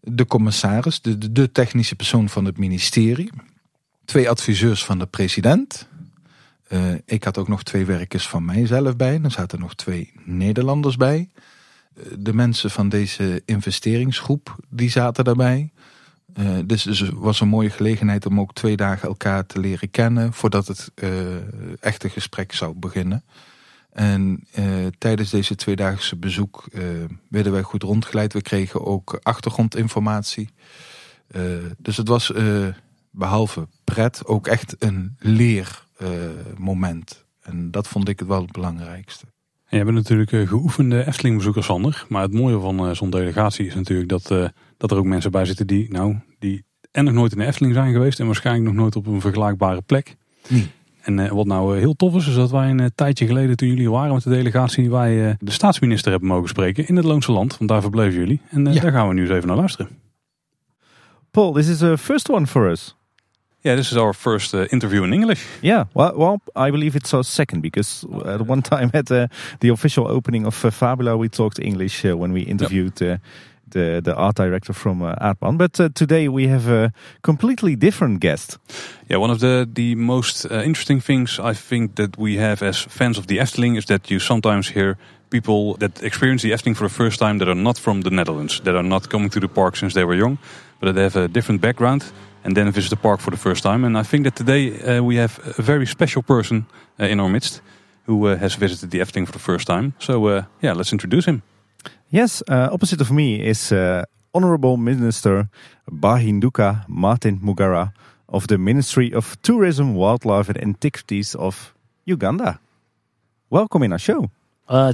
de commissaris, de, de, technische persoon van het ministerie, twee adviseurs van de president. Uh, ik had ook nog twee werkers van mijzelf bij. Er zaten nog twee Nederlanders bij de mensen van deze investeringsgroep, die zaten daarbij. Uh, dus het was een mooie gelegenheid om ook twee dagen elkaar te leren kennen voordat het uh, echte gesprek zou beginnen. En uh, tijdens deze tweedaagse bezoek werden wij goed rondgeleid. We kregen ook achtergrondinformatie. dus het was behalve pret ook echt een leermoment. en dat vond ik het wel het belangrijkste. En je bent natuurlijk uh, geoefende Efteling-bezoekers, Sander. Maar het mooie van uh, zo'n delegatie is natuurlijk dat, uh, dat er ook mensen bij zitten die, nou, die en nog nooit in de Efteling zijn geweest. En waarschijnlijk nog nooit op een vergelijkbare plek. Nee. En wat nou heel tof is, is dat wij een tijdje geleden toen jullie waren met de delegatie, wij de staatsminister hebben mogen spreken in het Loonse Land. Want daar verbleven jullie. En ja. daar gaan we nu eens even naar luisteren. Paul, this is a first one for us. Yeah, this is our first uh, interview in English. Yeah, well, well, I believe it's our second because at one time at uh, the official opening of uh, Fabula, we talked English uh, when we interviewed yep. Uh, the the art director from uh, Aardman. But uh, today we have a completely different guest. Yeah, one of the the most interesting things I think that we have as fans of the Efteling is that you sometimes hear people that experience the Efteling for the first time that are not from the Netherlands, that are not coming to the park since they were young, but that they have a different background and then visit the park for the first time. And I think that today uh, we have a very special person uh, in our midst who uh, has visited the Efteling for the first time. So uh, yeah, let's introduce him. Yes, uh, opposite of me is uh, Honorable Minister Bahinduka Martin Mugara of the Ministry of Tourism, Wildlife and Antiquities of Uganda. Welcome in our show.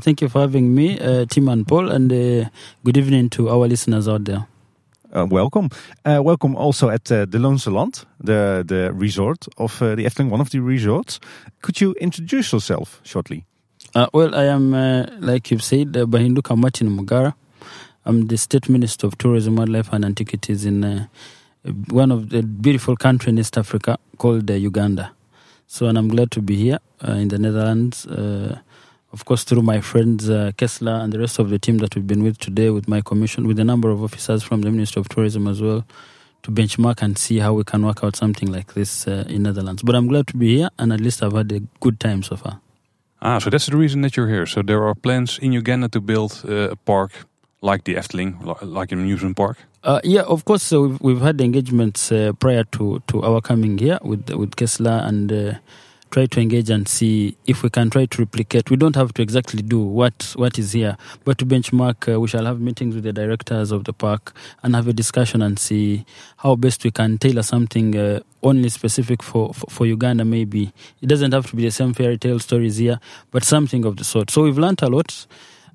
thank you for having me, Tim and Paul, and good evening to our listeners out there. Uh, welcome. Uh, welcome also at uh, the Loonse Land, the, the resort of the Efteling, one of the resorts. Could you introduce yourself shortly? Uh, well, I am, like you've said, uh, Bahinduka Martin Mugara. I'm the State Minister of Tourism, Wildlife and Antiquities in one of the beautiful country in East Africa called Uganda. So, and I'm glad to be here in the Netherlands. Of course, through my friends uh, Kessler and the rest of the team that we've been with today, with my commission, with a number of officers from the Ministry of Tourism as well, to benchmark and see how we can work out something like this uh, in Netherlands. But I'm glad to be here, and at least I've had a good time so far. Ah, so that's the reason that you're here. So there are plans in Uganda to build uh, a park like the Efteling, like an amusement park. Uh, yeah, of course. So we've, we've had engagements uh, prior to, to our coming here with with Kessler and uh, try to engage and see if we can try to replicate. We don't have to exactly do what what is here, but to benchmark, uh, we shall have meetings with the directors of the park and have a discussion and see how best we can tailor something uh, only specific for, for for Uganda. Maybe it doesn't have to be the same fairy tale stories here, but something of the sort. So we've learnt a lot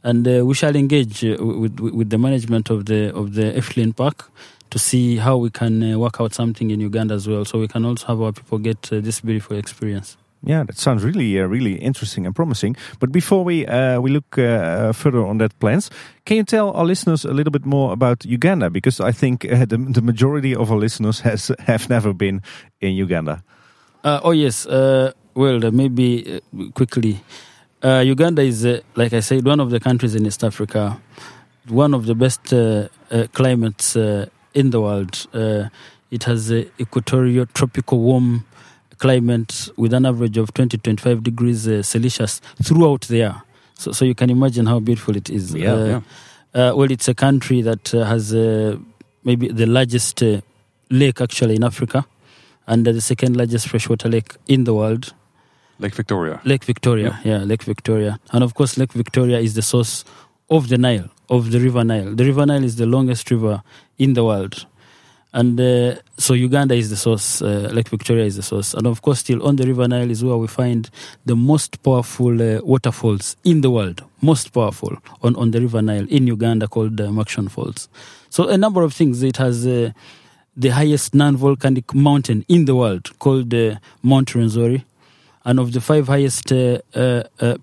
and uh, we shall engage uh, with, with with the management of the of the Efteling Park to see how we can uh, work out something in Uganda as well, so we can also have our people get uh, this beautiful experience. Yeah, that sounds really, uh, really interesting and promising. But before we uh, we look uh, further on that plans, can you tell our listeners a little bit more about Uganda? Because I think uh, the, the majority of our listeners has have never been in Uganda. Uh, oh yes, uh, well uh, maybe uh, quickly. Uh, Uganda is, uh, like I said, one of the countries in East Africa, one of the best uh, uh, climates uh, in the world. Uh, it has equatorial tropical warm climate with an average of 20 25 degrees uh, Celsius throughout the year. So, so you can imagine how beautiful it is. Yeah, Uh, yeah. Uh, well, it's a country that uh, has uh, maybe the largest uh, lake actually in Africa and uh, the second largest freshwater lake in the world. Lake Victoria. Lake Victoria, yeah. Lake Victoria. And of course, Lake Victoria is the source of the Nile, of the River Nile. The River Nile is the longest river in the world. And uh, so Uganda is the source, uh, Lake Victoria is the source. And of course, still on the River Nile is where we find the most powerful uh, waterfalls in the world, most powerful on, on the River Nile in Uganda called uh, Makshan Falls. So a number of things. It has uh, the highest non-volcanic mountain in the world called uh, Mount Rwenzori and of the five highest uh,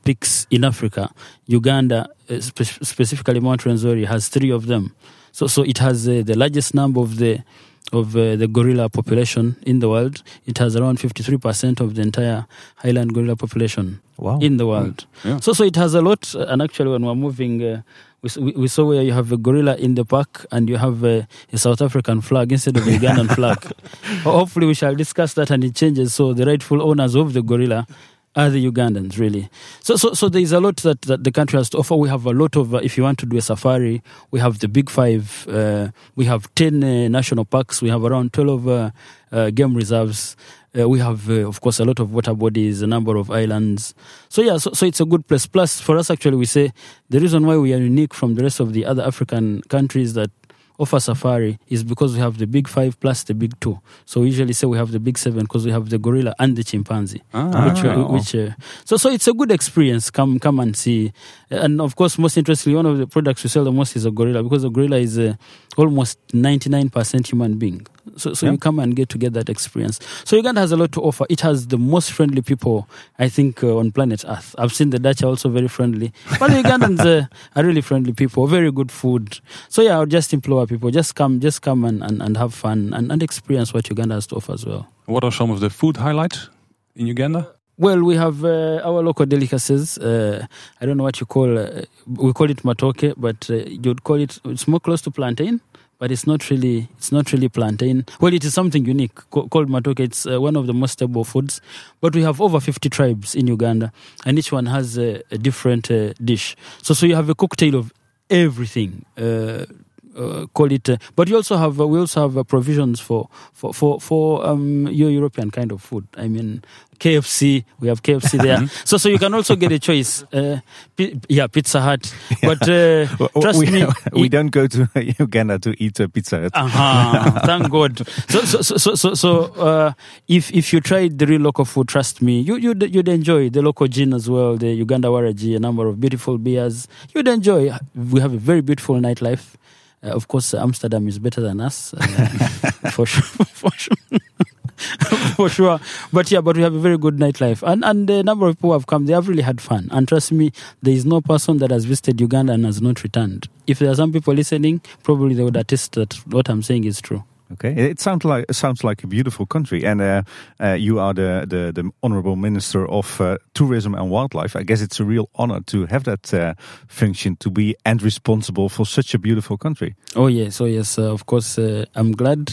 peaks in Africa, Uganda, spe- specifically Mount Rwenzori, has three of them. So, so it has uh, the largest number of the of uh, the gorilla population in the world. It has around fifty three percent of the entire highland gorilla population Wow. in the world. Yeah. So, so it has a lot. uh, And actually, when we're moving, uh, we, we saw where you have a gorilla in the park and you have uh, a South African flag instead of a Ugandan flag. Hopefully, we shall discuss that and it changes. So the rightful owners of the gorilla the Ugandans, really. So, so, so there is a lot that, that the country has to offer. We have a lot of, uh, if you want to do a safari, we have the big five. Uh, we have 10 uh, national parks. We have around 12 uh, uh, game reserves. Uh, we have, of course, a lot of water bodies, a number of islands. So, yeah, so, so it's a good place. Plus, for us, actually, we say the reason why we are unique from the rest of the other African countries that offer safari is because we have the big five plus the big two. So we usually say we have the big seven because we have the gorilla and the chimpanzee. Ah, Which, uh, which uh, so so it's a good experience. Come come and see, and of course, most interestingly, one of the products we sell the most is a gorilla because a gorilla is uh, almost ninety nine percent human being. So so Yeah. you come and get to get that experience. So Uganda has a lot to offer. It has the most friendly people I think uh, on planet Earth. I've seen the Dutch are also very friendly, but the Ugandans uh, are really friendly people. Very good food. So yeah, I would just implore people just come, just come and, and, and have fun and, and experience what Uganda has to offer as well. What are some of the food highlights in Uganda? Well, we have uh, our local delicacies. Uh, I don't know what you call. Uh, we call it matoke, but uh, you'd call it. It's more close to plantain, but it's not really. It's not really plantain. Well, it is something unique co- called matoke. It's uh, one of the most stable foods. But we have over fifty tribes in Uganda, and each one has a, different uh, dish. So, so you have a cocktail of everything. Uh, call it, uh, but you also have uh, we also have uh, provisions for for for for um, your European kind of food. I mean, KFC. We have KFC there, so so you can also get a choice. Uh, pi- yeah, Pizza Hut. But uh, trust we, me, we it- don't go to Uganda to eat a pizza. Hut. uh-huh. Thank God. So, so, so, so, so, so uh, if if you try the real local food, trust me, you you'd, you'd enjoy the local gin as well, the Uganda Waraji, a number of beautiful beers. You'd enjoy. We have a very beautiful nightlife. Uh, of course, Amsterdam is better than us, uh, for sure. For sure. for sure. But yeah, but we have a very good nightlife, and and the number of people have come, they have really had fun. And trust me, there is no person that has visited Uganda and has not returned. If there are some people listening, probably they would attest that what I'm saying is true. Okay, it sounds like it sounds like a beautiful country, and uh, uh, you are the, the, the honorable minister of uh, tourism and wildlife. I guess it's a real honor to have that uh, function to be and responsible for such a beautiful country. Oh yes, oh yes. Uh, of course, uh, I'm glad,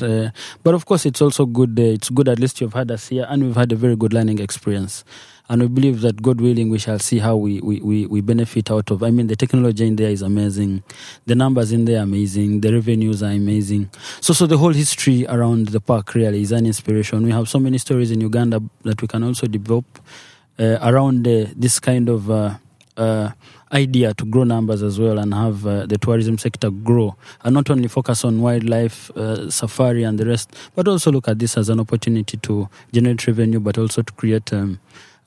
but of course, it's also good. it's good at least you've had us here, and we've had a very good learning experience and we believe that God willing, we shall see how we, we, we, we, benefit out of. I mean, the technology in there is amazing, the numbers in there are amazing, the revenues are amazing. So, so the whole history around the park really is an inspiration. We have so many stories in Uganda that we can also develop uh, around uh, this kind of. Uh, uh idea to grow numbers as well and have uh, the tourism sector grow and not only focus on wildlife, uh, safari, and the rest, but also look at this as an opportunity to generate revenue, but also to create um,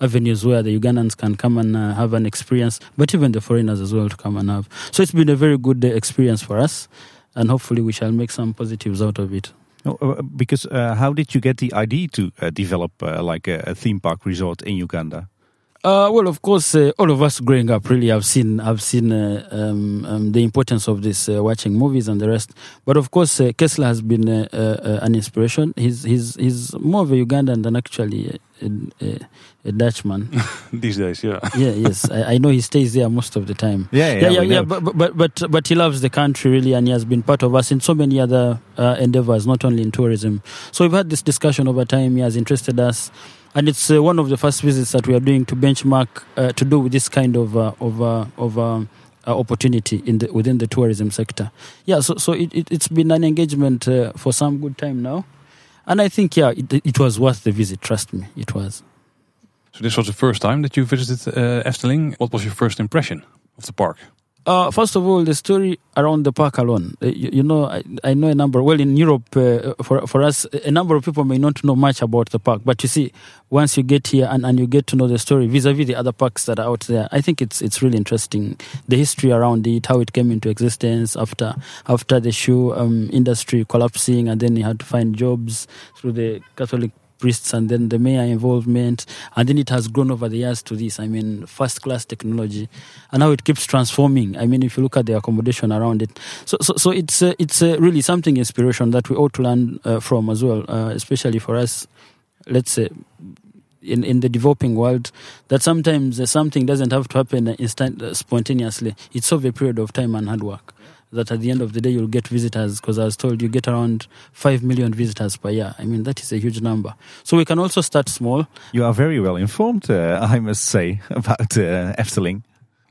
avenues where the Ugandans can come and uh, have an experience, but even the foreigners as well to come and have. So it's been a very good uh, experience for us, and hopefully we shall make some positives out of it. Oh, uh, because uh, how did you get the idea to uh, develop uh, like a, a, theme park resort in Uganda? Uh, well, of course, uh, all of us growing up really have seen have seen uh, um, um, the importance of this, uh, watching movies and the rest. But of course, uh, Kessler has been uh, an inspiration. He's he's he's more of a Ugandan than actually a, a, a Dutchman these days. Yeah, yeah, yes. I, I, know he stays there most of the time. Yeah, yeah, yeah, yeah. yeah but, but but but he loves the country really, and he has been part of us in so many other endeavors, not only in tourism. So we've had this discussion over time. He has interested us and it's uh, one of the first visits that we are doing to benchmark uh, to do with this kind of uh, of uh, of uh, uh, opportunity in the within the tourism sector. Yeah, so so it, it has been an engagement for some good time now, and I think yeah, it, it was worth the visit. Trust me, it was. So this was the first time that you visited Efteling. What was your first impression of the park? Uh, first of all, the story around the park alone. Uh, you, you, know, I, I, know a number. Well, in Europe, uh, for for us, a number of people may not know much about the park. But you see, once you get here and, and you get to know the story vis-a-vis the other parks that are out there, I think it's it's really interesting. The history around it, how it came into existence after after the shoe um, industry collapsing, and then you had to find jobs through the Catholic priests and then the mayor involvement and then it has grown over the years to this. I mean first class technology and now it keeps transforming. I mean if you look at the accommodation around it. So so, so it's uh, it's uh, really something inspiration that we ought to learn uh, from as well uh, especially for us let's say in, in the developing world that sometimes uh, something doesn't have to happen instant uh, spontaneously. It's over a period of time and hard work that at the end of the day you'll get visitors because I was told you get around 5 million visitors per year. I mean, that is a huge number. So we can also start small. You are very well informed, uh, I must say, about uh, Efteling.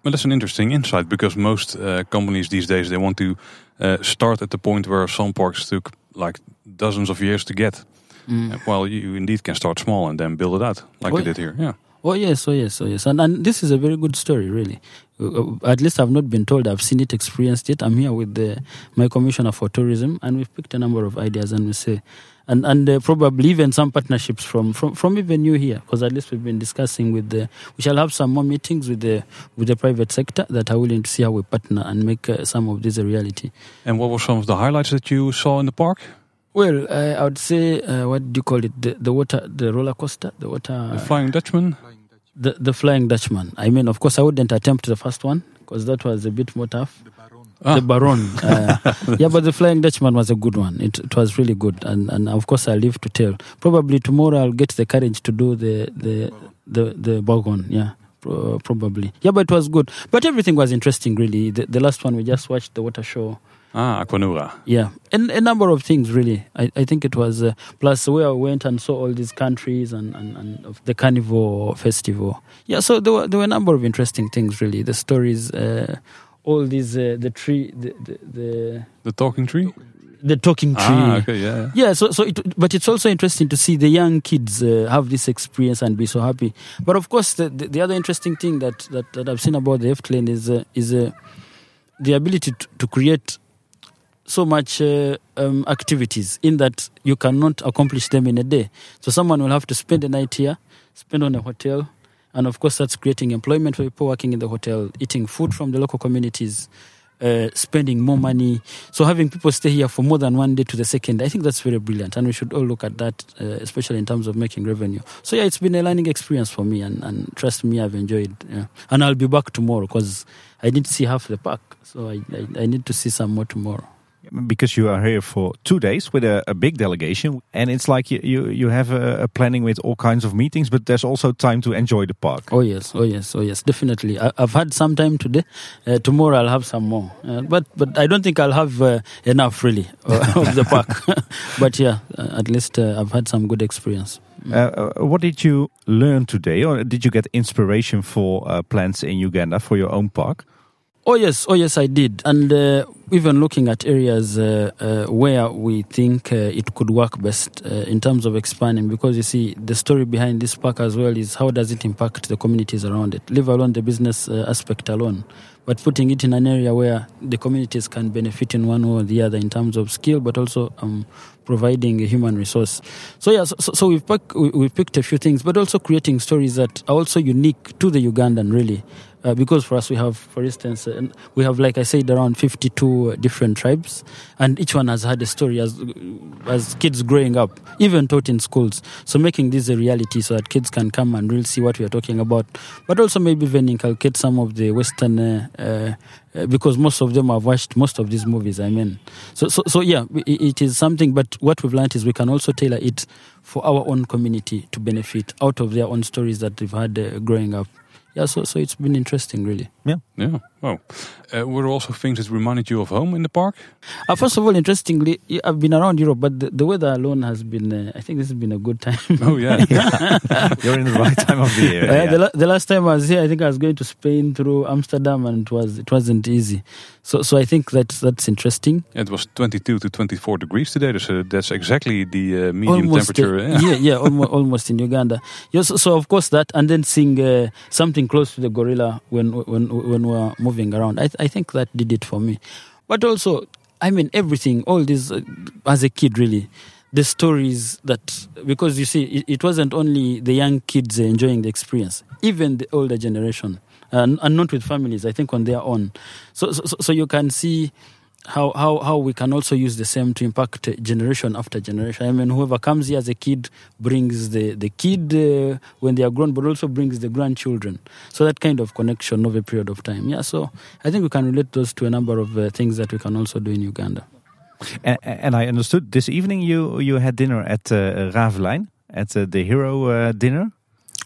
Well, that's an interesting insight because most uh, companies these days they want to uh, start at the point where some parks took like dozens of years to get. Mm. Well, you indeed can start small and then build it out like they did here. Yeah. Oh yes, oh yes, oh yes, and and this is a very good story, really. Uh, at least I've not been told. I've seen it, experienced it. I'm here with the, my commissioner for tourism, and we've picked a number of ideas, and we say, and and uh, probably even some partnerships from from from even you here, because at least we've been discussing with the. We shall have some more meetings with the with the private sector that are willing to see how we partner and make uh, some of this a reality. And what were some of the highlights that you saw in the park? Well, uh, I would say, uh, what do you call it? The, the water, the roller coaster, the water. The Flying Dutchman? The, the Flying Dutchman. I mean, of course, I wouldn't attempt the first one because that was a bit more tough. The Baron. Ah. The Baron. Uh, yeah, but the Flying Dutchman was a good one. It, it was really good. And, and of course, I live to tell. Probably tomorrow I'll get the courage to do the, the, the, the, the Baron. Yeah. probably. Yeah, but it was good. But everything was interesting, really. The, the last one we just watched, the water show. Ah, Aquanura. Yeah, and a number of things really. I, I think it was uh, plus where I went and saw all these countries and, and, and the carnival festival. Yeah, so there were there were a number of interesting things really. The stories, uh, all these uh, the tree, the, the the, the talking tree. The talking tree. Ah, okay, yeah. Yeah, so so it, but it's also interesting to see the young kids uh, have this experience and be so happy. But of course, the, the, the other interesting thing that, that, that I've seen about the Efteling is uh, is uh, the ability to, to create so much uh, um, activities in that you cannot accomplish them in a day. So someone will have to spend a night here, spend on a hotel, and of course that's creating employment for people working in the hotel, eating food from the local communities, uh, spending more money. So having people stay here for more than one day to the second, I think that's very brilliant, and we should all look at that, uh, especially in terms of making revenue. So yeah, it's been a learning experience for me, and, and trust me, I've enjoyed. Yeah. And I'll be back tomorrow because I to see half the park, so I, I, I need to see some more tomorrow because you are here for two days with a, a big delegation, and it's like you you, you have a, a, planning with all kinds of meetings, but there's also time to enjoy the park. Oh yes, oh yes, oh yes, definitely. I, have had some time today. Uh, tomorrow I'll have some more, uh, but but I don't think I'll have uh, enough really uh, of the park. but yeah, uh, at least uh, I've had some good experience. what did you learn today, or did you get inspiration for plans in Uganda for your own park? Oh yes, oh yes, I did, and uh, even looking at areas uh, uh, where we think uh, it could work best uh, in terms of expanding, because you see, the story behind this park as well is how does it impact the communities around it, leave alone the business uh, aspect alone, but putting it in an area where the communities can benefit in one way or the other in terms of skill, but also um, providing a human resource. So yeah, so, so we've, pick, we've picked a few things, but also creating stories that are also unique to the Ugandan, really. Uh, because for us we have, for instance, uh, we have, like I said, around 52 different tribes, and each one has had a story as as kids growing up, even taught in schools. So making this a reality so that kids can come and really see what we are talking about, but also maybe even inculcate some of the Western. Uh, uh, uh because most of them have watched most of these movies. I mean, so so so yeah, it, is something. But what we've learned is we can also tailor it for our own community to benefit out of their own stories that they've had uh, growing up yeah, so so it's been interesting, really. Yeah, yeah. Oh, uh, were there also things that reminded you of home in the park? Uh, first of all, interestingly, I've been around Europe, but the, the weather alone has been. Uh, I think this has been a good time. Oh yeah, you're in the right time of the year. Uh, yeah. the, the, last time I was here, I think I was going to Spain through Amsterdam, and it was it wasn't easy. So, so I think that's that's interesting. It was 22 to 24 degrees today, so that's exactly the uh, medium almost, temperature. Uh, yeah, yeah, almost, almost in Uganda. Yes, so, so, of course that, and then seeing uh, something close to the gorilla when when when we are moving around. I, th- I think that did it for me. But also, I mean, everything, all this, uh, as a kid, really the stories that because you see it, it, wasn't only the young kids enjoying the experience even the older generation and, and not with families. I think on their own. So, so, so you can see how, how, how we can also use the same to impact generation after generation. I mean, whoever comes here as a kid brings the, the kid uh, when they are grown, but also brings the grandchildren. So that kind of connection over a period of time. Yeah, so I think we can relate those to a number of uh, things that we can also do in Uganda. And, and, I understood this evening you, you had dinner at uh, Ravelijn, at uh, the Hero uh, dinner.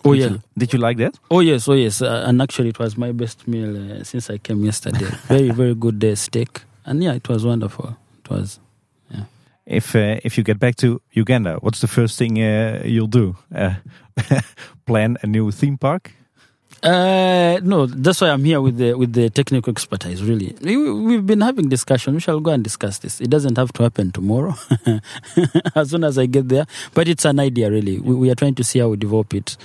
Oh did yeah. You, did you like that? Oh yes, oh yes. Uh, and actually, it was my best meal uh, since I came yesterday. very very good uh, steak, and yeah, it was wonderful. It was. Yeah. If uh, if you get back to Uganda, what's the first thing uh, you'll do? Uh, plan a new theme park? Uh, no, that's why I'm here with the with the technical expertise. Really, we, have been having discussion. We shall go and discuss this. It doesn't have to happen tomorrow, as soon as I get there. But it's an idea, really. We, we, are trying to see how we develop it,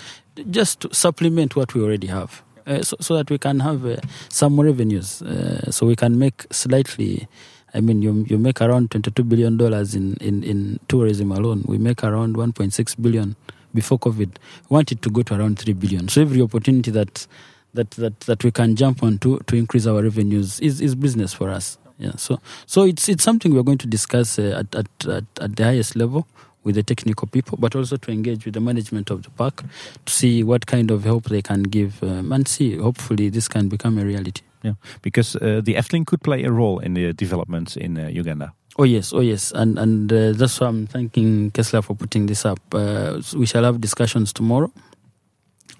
just to supplement what we already have, so, so, that we can have uh, some revenues. Uh, so we can make slightly. I mean, you you make around twenty two billion dollars in, in in tourism alone. We make around one point six billion before COVID, we wanted to go to around 3 billion. So every opportunity that that that, that we can jump on to, to increase our revenues is, is business for us. Yeah. So so it's it's something we're going to discuss uh, at, at, at at the highest level with the technical people, but also to engage with the management of the park to see what kind of help they can give um, and see. Hopefully, this can become a reality. Yeah, because uh, the Efteling could play a role in the developments in uh, Uganda. Oh yes, oh yes, and and uh, that's why I'm thanking Kessler for putting this up. Uh, we shall have discussions tomorrow,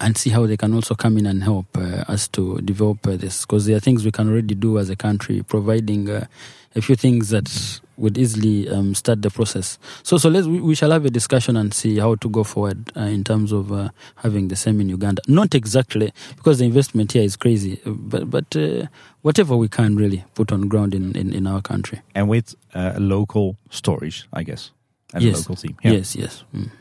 and see how they can also come in and help uh, us to develop uh, this, because there are things we can already do as a country, providing uh, a few things that would easily um, start the process. So, so let's we, we, shall have a discussion and see how to go forward uh, in terms of uh, having the same in Uganda. Not exactly because the investment here is crazy, but but uh, whatever we can really put on ground in, in, in our country and with uh, local stories, I guess, and yes. a local team. Yeah. Yes, yes. Mm.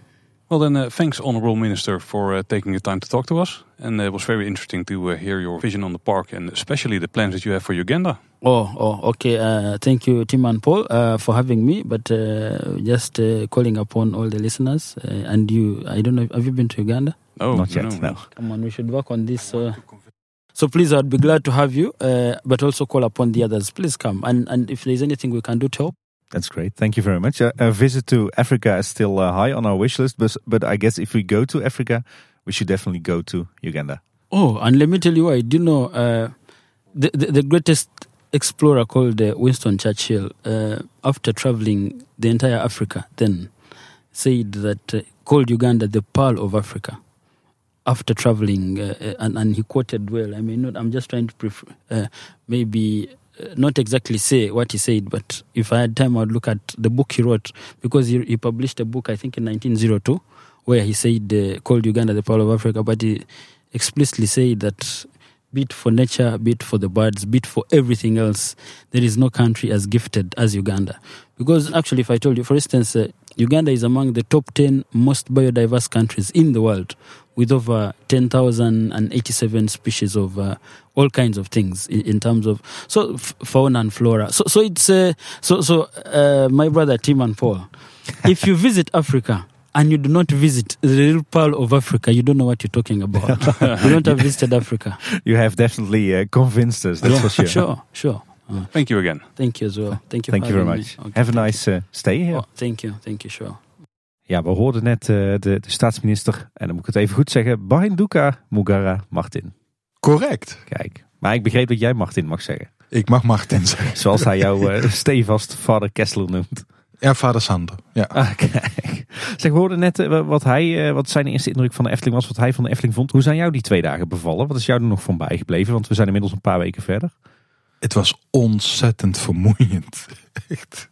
Well, then, uh, thanks, Honorable Minister, for uh, taking the time to talk to us. And uh, it was very interesting to uh, hear your vision on the park and especially the plans that you have for Uganda. Oh, oh okay. Uh, thank you, Tim and Paul, uh, for having me. But just calling upon all the listeners and you, I don't know, have you been to Uganda? No, not yet. No. no. Come on, we should work on this. So please, I'd be glad to have you, uh, but also call upon the others. Please come. And, and if there's anything we can do to help, That's great. Thank you very much. Uh, a visit to Africa is still uh, high on our wish list, but, but I guess if we go to Africa, we should definitely go to Uganda. Oh, and let me tell you why. Do you know uh, the, the the greatest explorer called uh, Winston Churchill, uh, after traveling the entire Africa, then said that called Uganda the pearl of Africa. After traveling, and, and he quoted well. I mean, not, I'm just trying to pref- uh, maybe not exactly say what he said, but if I had time, I'd look at the book he wrote because he, he published a book, I think, in 1902, where he said uh, called Uganda the pearl of Africa, but he explicitly said that be it for nature, be it for the birds, be it for everything else, there is no country as gifted as Uganda. Because actually, if I told you, for instance, uh, Uganda is among the top 10 most biodiverse countries in the world with over 10,087 species of uh, all kinds of things in, in terms of so f- fauna and flora. So, so it's uh, so so uh, my brother Tim and Paul. If you visit Africa and you do not visit the real pearl of Africa, you don't know what you're talking about. you don't have visited Africa. You have definitely uh, convinced us, that's for sure. Sure, sure. Uh, Thank you again. thank you as well. Thank you. Thank you very much. Okay, Have a nice uh, stay here. Oh, thank you, thank you, sure. Ja, we hoorden net uh, de, de staatsminister, en dan moet ik het even goed zeggen, Bahinduka Mugara Martin. Correct. Kijk, maar ik begreep dat jij Martin mag zeggen. Ik mag Martin zeggen. Zoals hij jou uh, stevast vader Kessler noemt. Ja, vader Sander. Ja. Ah, kijk. Zeg, we hoorden net uh, wat, hij, uh, wat zijn eerste indruk van de Efteling was, wat hij van de Efteling vond. Hoe zijn jou die twee dagen bevallen? Wat is jou er nog van bijgebleven? Want we zijn inmiddels een paar weken verder. Het was ontzettend vermoeiend. Echt.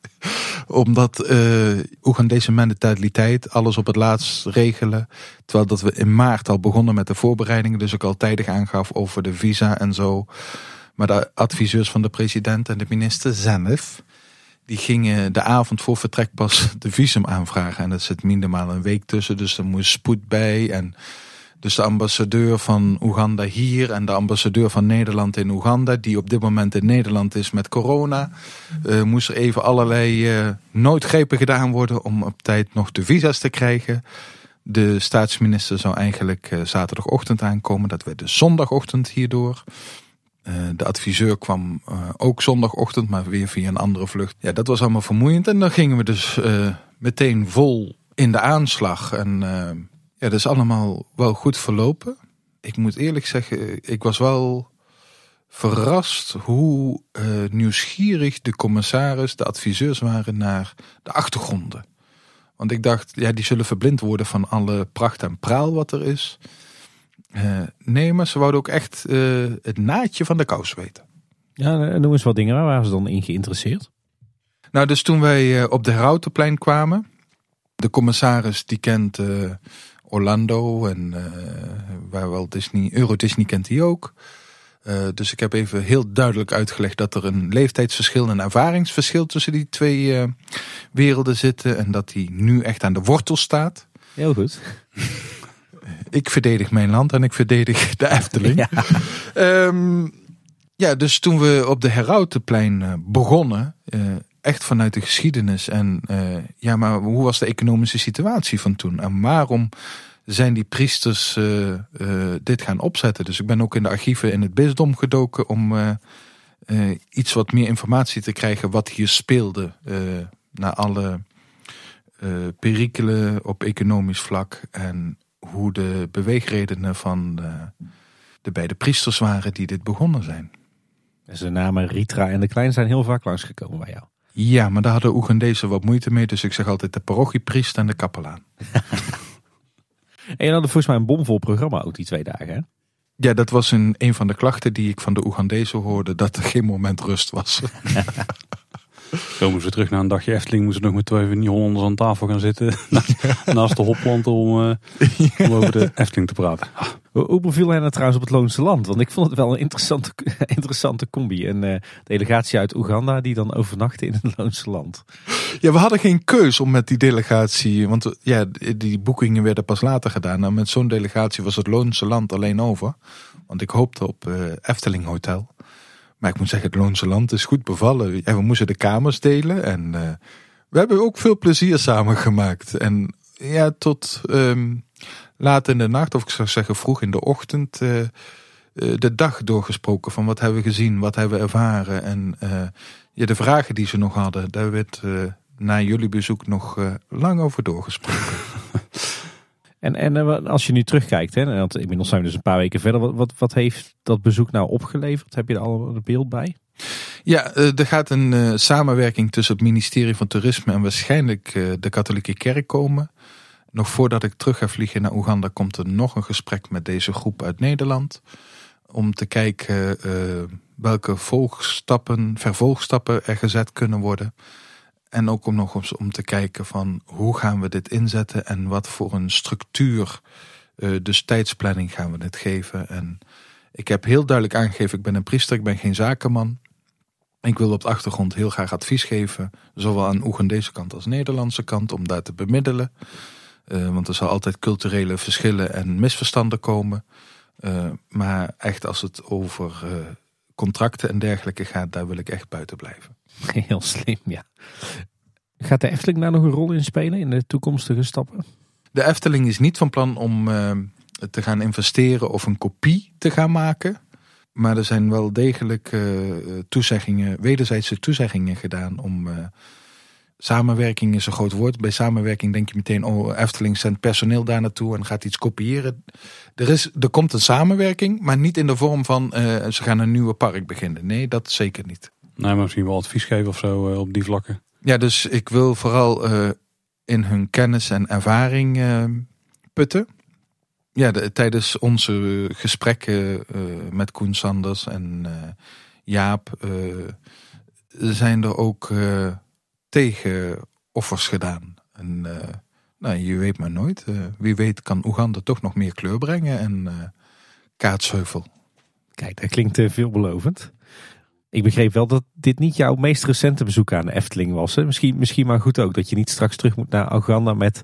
Omdat uh, Oegandese mentaliteit, alles op het laatst regelen. Terwijl dat we in maart al begonnen met de voorbereidingen. Dus ik al tijdig aangaf over de visa en zo. Maar de adviseurs van de president en de minister zelf. Die gingen de avond voor vertrek pas de visum aanvragen. En dat zit minimaal een week tussen. Dus er moest spoed bij. En dus de ambassadeur van Oeganda hier en de ambassadeur van Nederland in Oeganda, die op dit moment in Nederland is met corona, uh, moest er even allerlei uh, noodgrepen gedaan worden om op tijd nog de visa's te krijgen. De staatsminister zou eigenlijk uh, zaterdagochtend aankomen, dat werd dus zondagochtend hierdoor. de adviseur kwam ook zondagochtend, maar weer via een andere vlucht. Ja, dat was allemaal vermoeiend en dan gingen we dus meteen vol in de aanslag en ja, dat is allemaal wel goed verlopen. Ik moet eerlijk zeggen, ik was wel verrast hoe uh, nieuwsgierig de commissaris, de adviseurs waren naar de achtergronden. Want ik dacht, ja, die zullen verblind worden van alle pracht en praal wat er is. Uh, nee, maar ze wouden ook echt uh, het naadje van de kous weten. Ja, noem eens wat dingen. Waar waren ze dan in geïnteresseerd? Nou, dus toen wij op de Herautenplein kwamen, de commissaris die kent Orlando en uh, waar wel Disney, Euro Disney kent hij ook. Uh, dus ik heb even heel duidelijk uitgelegd dat er een leeftijdsverschil en een ervaringsverschil tussen die twee uh, werelden zitten. En dat die nu echt aan de wortel staat. Heel goed. ik verdedig mijn land en ik verdedig de Efteling. Ja, um, ja dus toen we op de Herautenplein begonnen, echt vanuit de geschiedenis. En uh, ja, maar hoe was de economische situatie van toen? En waarom zijn die priesters uh, uh, dit gaan opzetten? Dus ik ben ook in de archieven in het bisdom gedoken om iets wat meer informatie te krijgen wat hier speelde. naar alle perikelen op economisch vlak en hoe de beweegredenen van de, de beide priesters waren die dit begonnen zijn. Dus de namen Ritra en de Klein zijn heel vaak langsgekomen bij jou. Ja, maar daar hadden Oegandezen wat moeite mee. Dus ik zeg altijd de parochiepriest en de kapelaan. en je had volgens mij een bomvol programma ook die twee dagen, hè? Ja, dat was een, een van de klachten die ik van de Oegandezen hoorde. Dat er geen moment rust was. Komen ze terug naar een dagje Efteling. Moesten nog met twee van die Hollanders aan tafel gaan zitten. naast de hopplanten om, uh, om over de Efteling te praten. Hoe beviel hij nou trouwens op het Loonse Land? Want ik vond het wel een interessante, interessante combi. Een uh, delegatie uit Oeganda die dan overnachtte in het Loonse Land. Ja, we hadden geen keus om met die delegatie... Want ja, die boekingen werden pas later gedaan. En met zo'n delegatie was het Loonse Land alleen over. Want ik hoopte op uh, Efteling Hotel. Maar ik moet zeggen, het Loonse Land is goed bevallen. Ja, we moesten de kamers delen. En we hebben ook veel plezier samen gemaakt. En ja, tot... Um, laat in de nacht, of ik zou zeggen vroeg in de ochtend, uh, eh, de dag doorgesproken van wat hebben we gezien, wat hebben we ervaren. En eh, ja, de vragen die ze nog hadden, daar werd eh, na jullie bezoek nog eh, lang over doorgesproken. En, en eh, als je nu terugkijkt, hè, want inmiddels zijn we dus een paar weken verder. Wat, wat, wat heeft dat bezoek nou opgeleverd? Heb je er al een beeld bij? Ja, eh, er gaat een eh, samenwerking tussen het ministerie van Toerisme en waarschijnlijk eh, de katholieke kerk komen. Nog voordat ik terug ga vliegen naar Oeganda komt er nog een gesprek met deze groep uit Nederland. Om te kijken eh, welke volgstappen, vervolgstappen er gezet kunnen worden. En ook om nog eens om te kijken van hoe gaan we dit inzetten en wat voor een structuur, eh, dus tijdsplanning gaan we dit geven. En ik heb heel duidelijk aangegeven, ik ben een priester, ik ben geen zakenman. Ik wil op de achtergrond heel graag advies geven, zowel aan Oegandese kant als Nederlandse kant, om daar te bemiddelen. Eh, want er zal altijd culturele verschillen en misverstanden komen. Eh, maar echt als het over eh, contracten en dergelijke gaat, daar wil ik echt buiten blijven. Heel slim, ja. Gaat de Efteling daar nog een rol in spelen in de toekomstige stappen? De Efteling is niet van plan om te gaan investeren of een kopie te gaan maken. Maar er zijn wel degelijk toezeggingen, wederzijdse toezeggingen gedaan om samenwerking is een groot woord. Bij samenwerking denk je meteen, oh Efteling zendt personeel daar naartoe en gaat iets kopiëren. Er, is, er komt een samenwerking, maar niet in de vorm van eh, ze gaan een nieuwe park beginnen. Nee, dat zeker niet. Nee, maar misschien wel advies geven of zo eh, op die vlakken. Ja, dus ik wil vooral eh, in hun kennis en ervaring putten. Ja, de- tijdens onze gesprekken met Koen Sanders en Jaap zijn er ook tegenoffers gedaan. En eh, nou, je weet maar nooit. Eh, wie weet kan Oeganda toch nog meer kleur brengen en eh Kaatsheuvel. Kijk, dat klinkt veelbelovend. Ik begreep wel dat dit niet jouw meest recente bezoek aan de Efteling was. Hè? Misschien, misschien maar goed ook dat je niet straks terug moet naar Oeganda met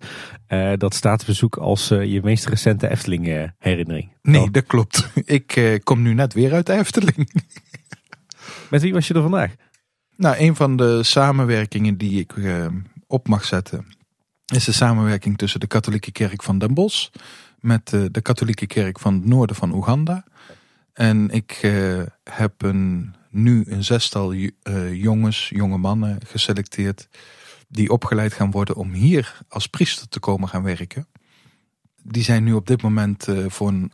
dat staatsbezoek als je meest recente Efteling herinnering. Nee, Dan- dat klopt. Ik kom nu net weer uit de Efteling. Met wie was je er vandaag? Nou, een van de samenwerkingen die ik eh, op mag zetten, is de samenwerking tussen de katholieke kerk van Den Bosch met eh, de katholieke kerk van het noorden van Oeganda. En ik eh, heb nu een zestal jongens, jonge mannen geselecteerd die opgeleid gaan worden om hier als priester te komen gaan werken. Die zijn nu op dit moment voor een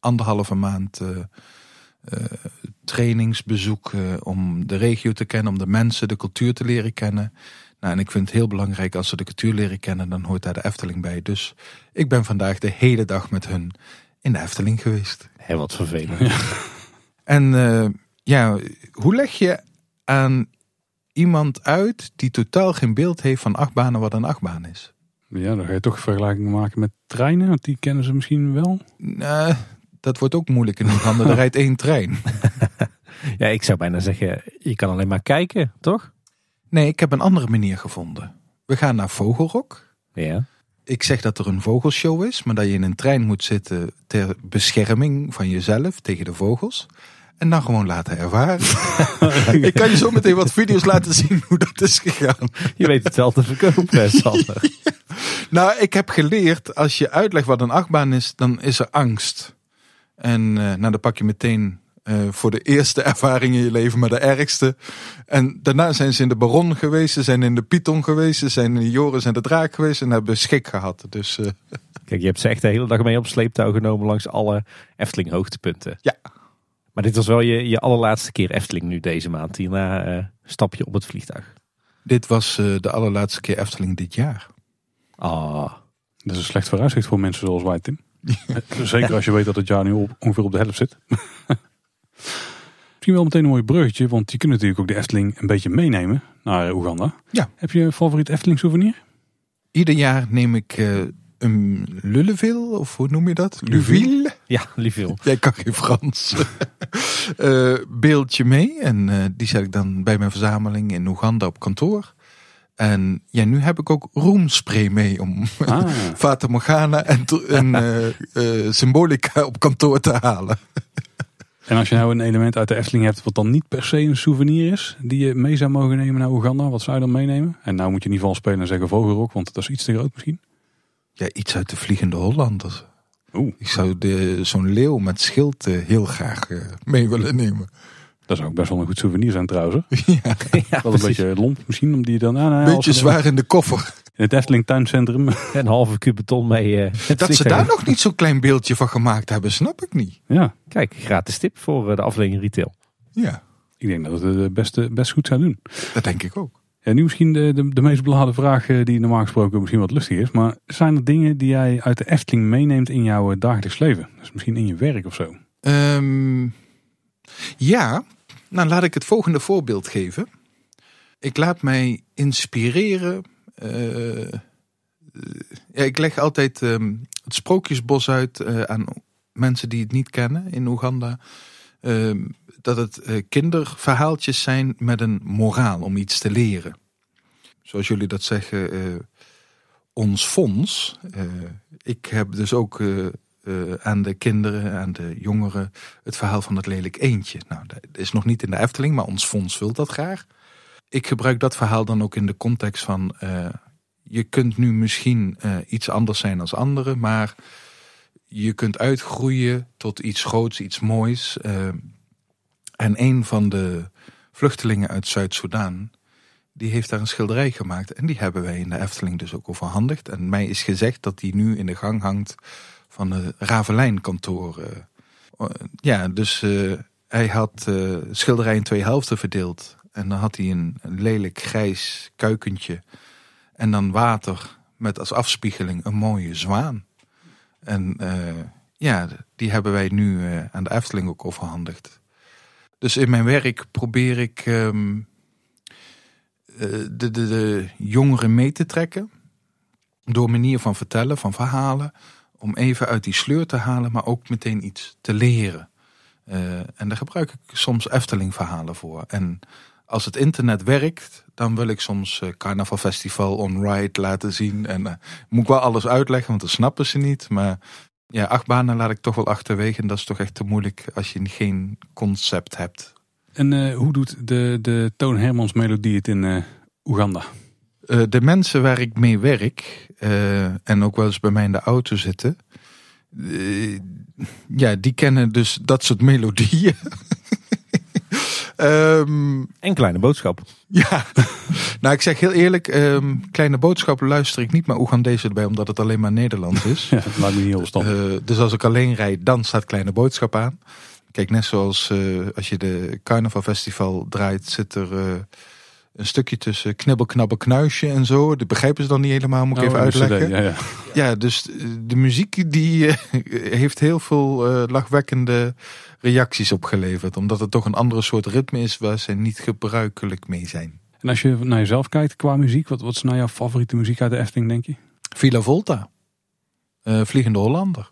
anderhalve maand trainingsbezoek eh, om de regio te kennen, om de mensen, de cultuur te leren kennen. Nou, en ik vind het heel belangrijk als ze de cultuur leren kennen, dan hoort daar de Efteling bij. Dus ik ben vandaag de hele dag met hun in de Efteling geweest. Hé, wat vervelend. En eh, ja, hoe leg je aan iemand uit die totaal geen beeld heeft van achtbanen wat een achtbaan is? Ja, dan ga je toch vergelijkingen maken met treinen, want die kennen ze misschien wel. Nou, dat wordt ook moeilijk in Oeganda. Er rijdt één trein. Ja, ik zou bijna zeggen, je kan alleen maar kijken, toch? Nee, ik heb een andere manier gevonden. We gaan naar Vogelrok. Ja. Ik zeg dat er een vogelshow is, maar dat je in een trein moet zitten ter bescherming van jezelf tegen de vogels. En dan gewoon laten ervaren. ik kan je zo meteen wat video's laten zien hoe dat is gegaan. Je weet het wel te verkopen, Sander. Nou, ik heb geleerd, als je uitlegt wat een achtbaan is, dan is er angst. En eh, nou, dan pak je meteen eh, voor de eerste ervaring in je leven, maar de ergste. En daarna zijn ze in de Baron geweest, ze zijn in de Python geweest, ze zijn in de Joris en de Draak geweest en hebben schik gehad. Dus eh, Kijk, je hebt ze echt de hele dag mee op sleeptouw genomen langs alle Efteling hoogtepunten. Ja. Maar dit was wel je, je allerlaatste keer Efteling nu deze maand. Hierna eh, stap je op het vliegtuig. dit was eh, de allerlaatste keer Efteling dit jaar. Ah, Dat is een slecht vooruitzicht voor mensen zoals wij, Tim. Zeker als je weet dat het jaar nu op, ongeveer op de helft zit. Misschien wel meteen een mooi bruggetje, want je kunt natuurlijk ook de Efteling een beetje meenemen naar Oeganda. Ja. Heb je een favoriet Efteling souvenir? Ieder jaar neem ik eh, een Lulleville, of hoe noem je dat? Luville? ja, liefveel. Jij kan geen Frans. Eh, beeldje mee. En eh, die zet ik dan bij mijn verzameling in Oeganda op kantoor. En ja, nu heb ik ook roemspray mee om Ah, Fata Morgana en, eh, eh, symbolica op kantoor te halen. en als je nou een element uit de Efteling hebt wat dan niet per se een souvenir is, die je mee zou mogen nemen naar Oeganda, wat zou je dan meenemen? En nou moet je niet van spelen en zeggen vogelrok, want dat is iets te groot misschien. Ja, iets uit de Vliegende Hollanders. Oeh, Ik zou zo'n leeuw met schild eh, heel graag mee willen nemen. Dat zou ook best wel een goed souvenir zijn trouwens. ja, ja, Wel een precies. beetje lomp misschien, om die dan... Ah, nou beetje we zwaar in de koffer. In het Efteling tuincentrum. Een halve kuub beton mee. eh, Dat ze daar nog niet zo'n klein beeldje van gemaakt hebben, snap ik niet. ja, Kijk, gratis tip voor eh, de afdeling retail. Ja, ik denk dat het het beste, best goed zou doen. dat denk ik ook. Ja, nu misschien de, de, de meest beladen vraag eh, die normaal gesproken misschien wat lustig is. Maar zijn er dingen die jij uit de Efteling meeneemt in jouw eh, dagelijks leven? Dus misschien in je werk of zo. Ehm, ja, nou laat ik het volgende voorbeeld geven. Ik laat mij inspireren. eh, eh, ja, ik leg altijd ehm, het sprookjesbos uit eh, aan mensen die het niet kennen in Oeganda. Ehm, dat het kinderverhaaltjes zijn met een moraal om iets te leren. Zoals jullie dat zeggen, ons fonds. ik heb dus ook eh, aan de kinderen, aan de jongeren, het verhaal van het lelijk eendje. Nou, dat is nog niet in de Efteling, maar ons fonds wil dat graag. Ik gebruik dat verhaal dan ook in de context van, eh, je kunt nu misschien eh, iets anders zijn als anderen, maar je kunt uitgroeien tot iets groots, iets moois. en een van de vluchtelingen uit Zuid-Soedan, die heeft daar een schilderij gemaakt. En die hebben wij in de Efteling dus ook overhandigd. En mij is gezegd dat die nu in de gang hangt van het Ravelijn-kantoor. eh. Uh, ja, dus uh, hij had schilderij in twee helften verdeeld. En dan had hij een, lelijk grijs kuikentje. En dan water met als afspiegeling een mooie zwaan. En ja, die hebben wij nu aan de Efteling ook overhandigd. Dus in mijn werk probeer ik um, de, de, de jongeren mee te trekken. Door manier van vertellen, van verhalen om even uit die sleur te halen, maar ook meteen iets te leren. Uh, en daar gebruik ik soms Efteling verhalen voor. En als het internet werkt, dan wil ik soms uh, Carnaval Festival on Ride laten zien. En uh, moet ik wel alles uitleggen, want dat snappen ze niet. Maar ja, acht banen laat ik toch wel achterwege. En dat is toch echt te moeilijk als je geen concept hebt. En hoe doet de, de Toon Hermans melodie het in Oeganda? Uh, de mensen waar ik mee werk uh, en ook wel eens bij mij in de auto zitten, uh, ja, die kennen dus dat soort melodieën. um, en kleine boodschap. Ja, nou ik zeg heel eerlijk, um, kleine boodschap luister ik niet maar Oegandese erbij, omdat het alleen maar Nederlands is. ja, laat me niet heel dus als ik alleen rijd, dan staat kleine boodschap aan. Kijk, net zoals als je de Carnaval Festival draait, zit er een stukje tussen knibbel, knabbel, knuisje en zo. Dat begrijpen ze dan niet helemaal, moet ik oh, even uitleggen. CD, ja, ja. ja, dus de muziek die uh, heeft heel veel uh, lachwekkende reacties opgeleverd. Omdat het toch een andere soort ritme is waar ze niet gebruikelijk mee zijn. En als je naar jezelf kijkt qua muziek, wat, wat is nou jouw favoriete muziek uit de Efteling, denk je? Villa Volta. Uh, Vliegende Hollander.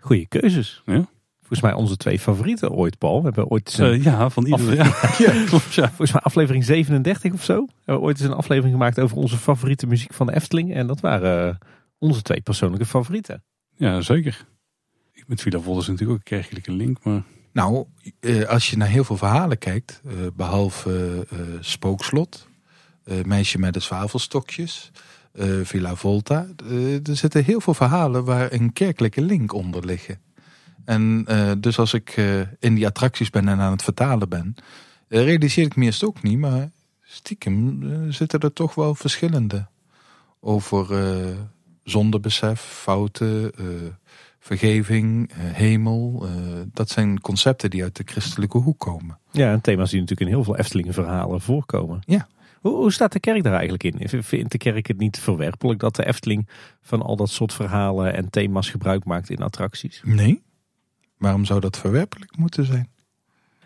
Goeie keuzes. Ja. Volgens mij onze twee favorieten ooit, Paul. We hebben ooit een uh, ja, van ieder. Ja. ja. Volgens mij aflevering 37 of zo. We hebben ooit eens een aflevering gemaakt over onze favoriete muziek van de Efteling. En dat waren uh, onze twee persoonlijke favorieten. Ja, zeker. Met Villa Volta is natuurlijk ook een kerkelijke link, maar... Nou, uh, als je naar heel veel verhalen kijkt, behalve Spookslot, Meisje met de zwavelstokjes, Villa Volta, er zitten heel veel verhalen waar een kerkelijke link onder liggen. En uh, dus als ik uh, in die attracties ben en aan het vertalen ben, uh, realiseer ik me eerst ook niet, maar stiekem zitten er toch wel verschillende over zondebesef, fouten, vergeving, hemel. dat zijn concepten die uit de christelijke hoek komen. Ja, en thema's die natuurlijk in heel veel Efteling verhalen voorkomen. Ja. Hoe, hoe staat de kerk daar eigenlijk in? Vindt de kerk het niet verwerpelijk dat de Efteling van al dat soort verhalen en thema's gebruik maakt in attracties? Nee. Waarom zou dat verwerpelijk moeten zijn?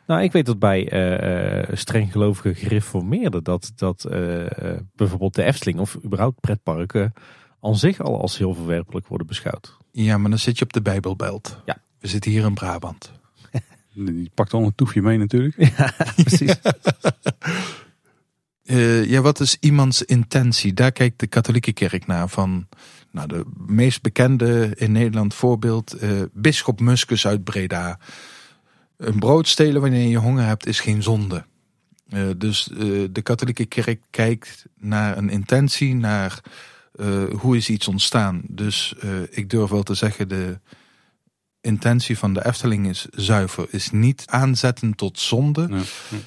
Nou, ik weet dat bij uh, strenggelovige gereformeerden dat, dat uh, bijvoorbeeld de Efteling of überhaupt pretparken aan zich al als heel verwerpelijk worden beschouwd. Ja, maar dan zit je op de Bijbelbelt. Ja. We zitten hier in Brabant. Die pakt al een toefje mee natuurlijk. Ja, precies. uh, ja, wat is iemands intentie? Daar kijkt de katholieke kerk naar van... Nou, de meest bekende in Nederland voorbeeld, uh, Bisschop Muskus uit Breda. Een brood stelen wanneer je honger hebt is geen zonde. Uh, dus de katholieke kerk kijkt naar een intentie, naar eh, hoe is iets ontstaan. Dus eh, ik durf wel te zeggen, de intentie van de Efteling is zuiver. Is niet aanzetten tot zonde.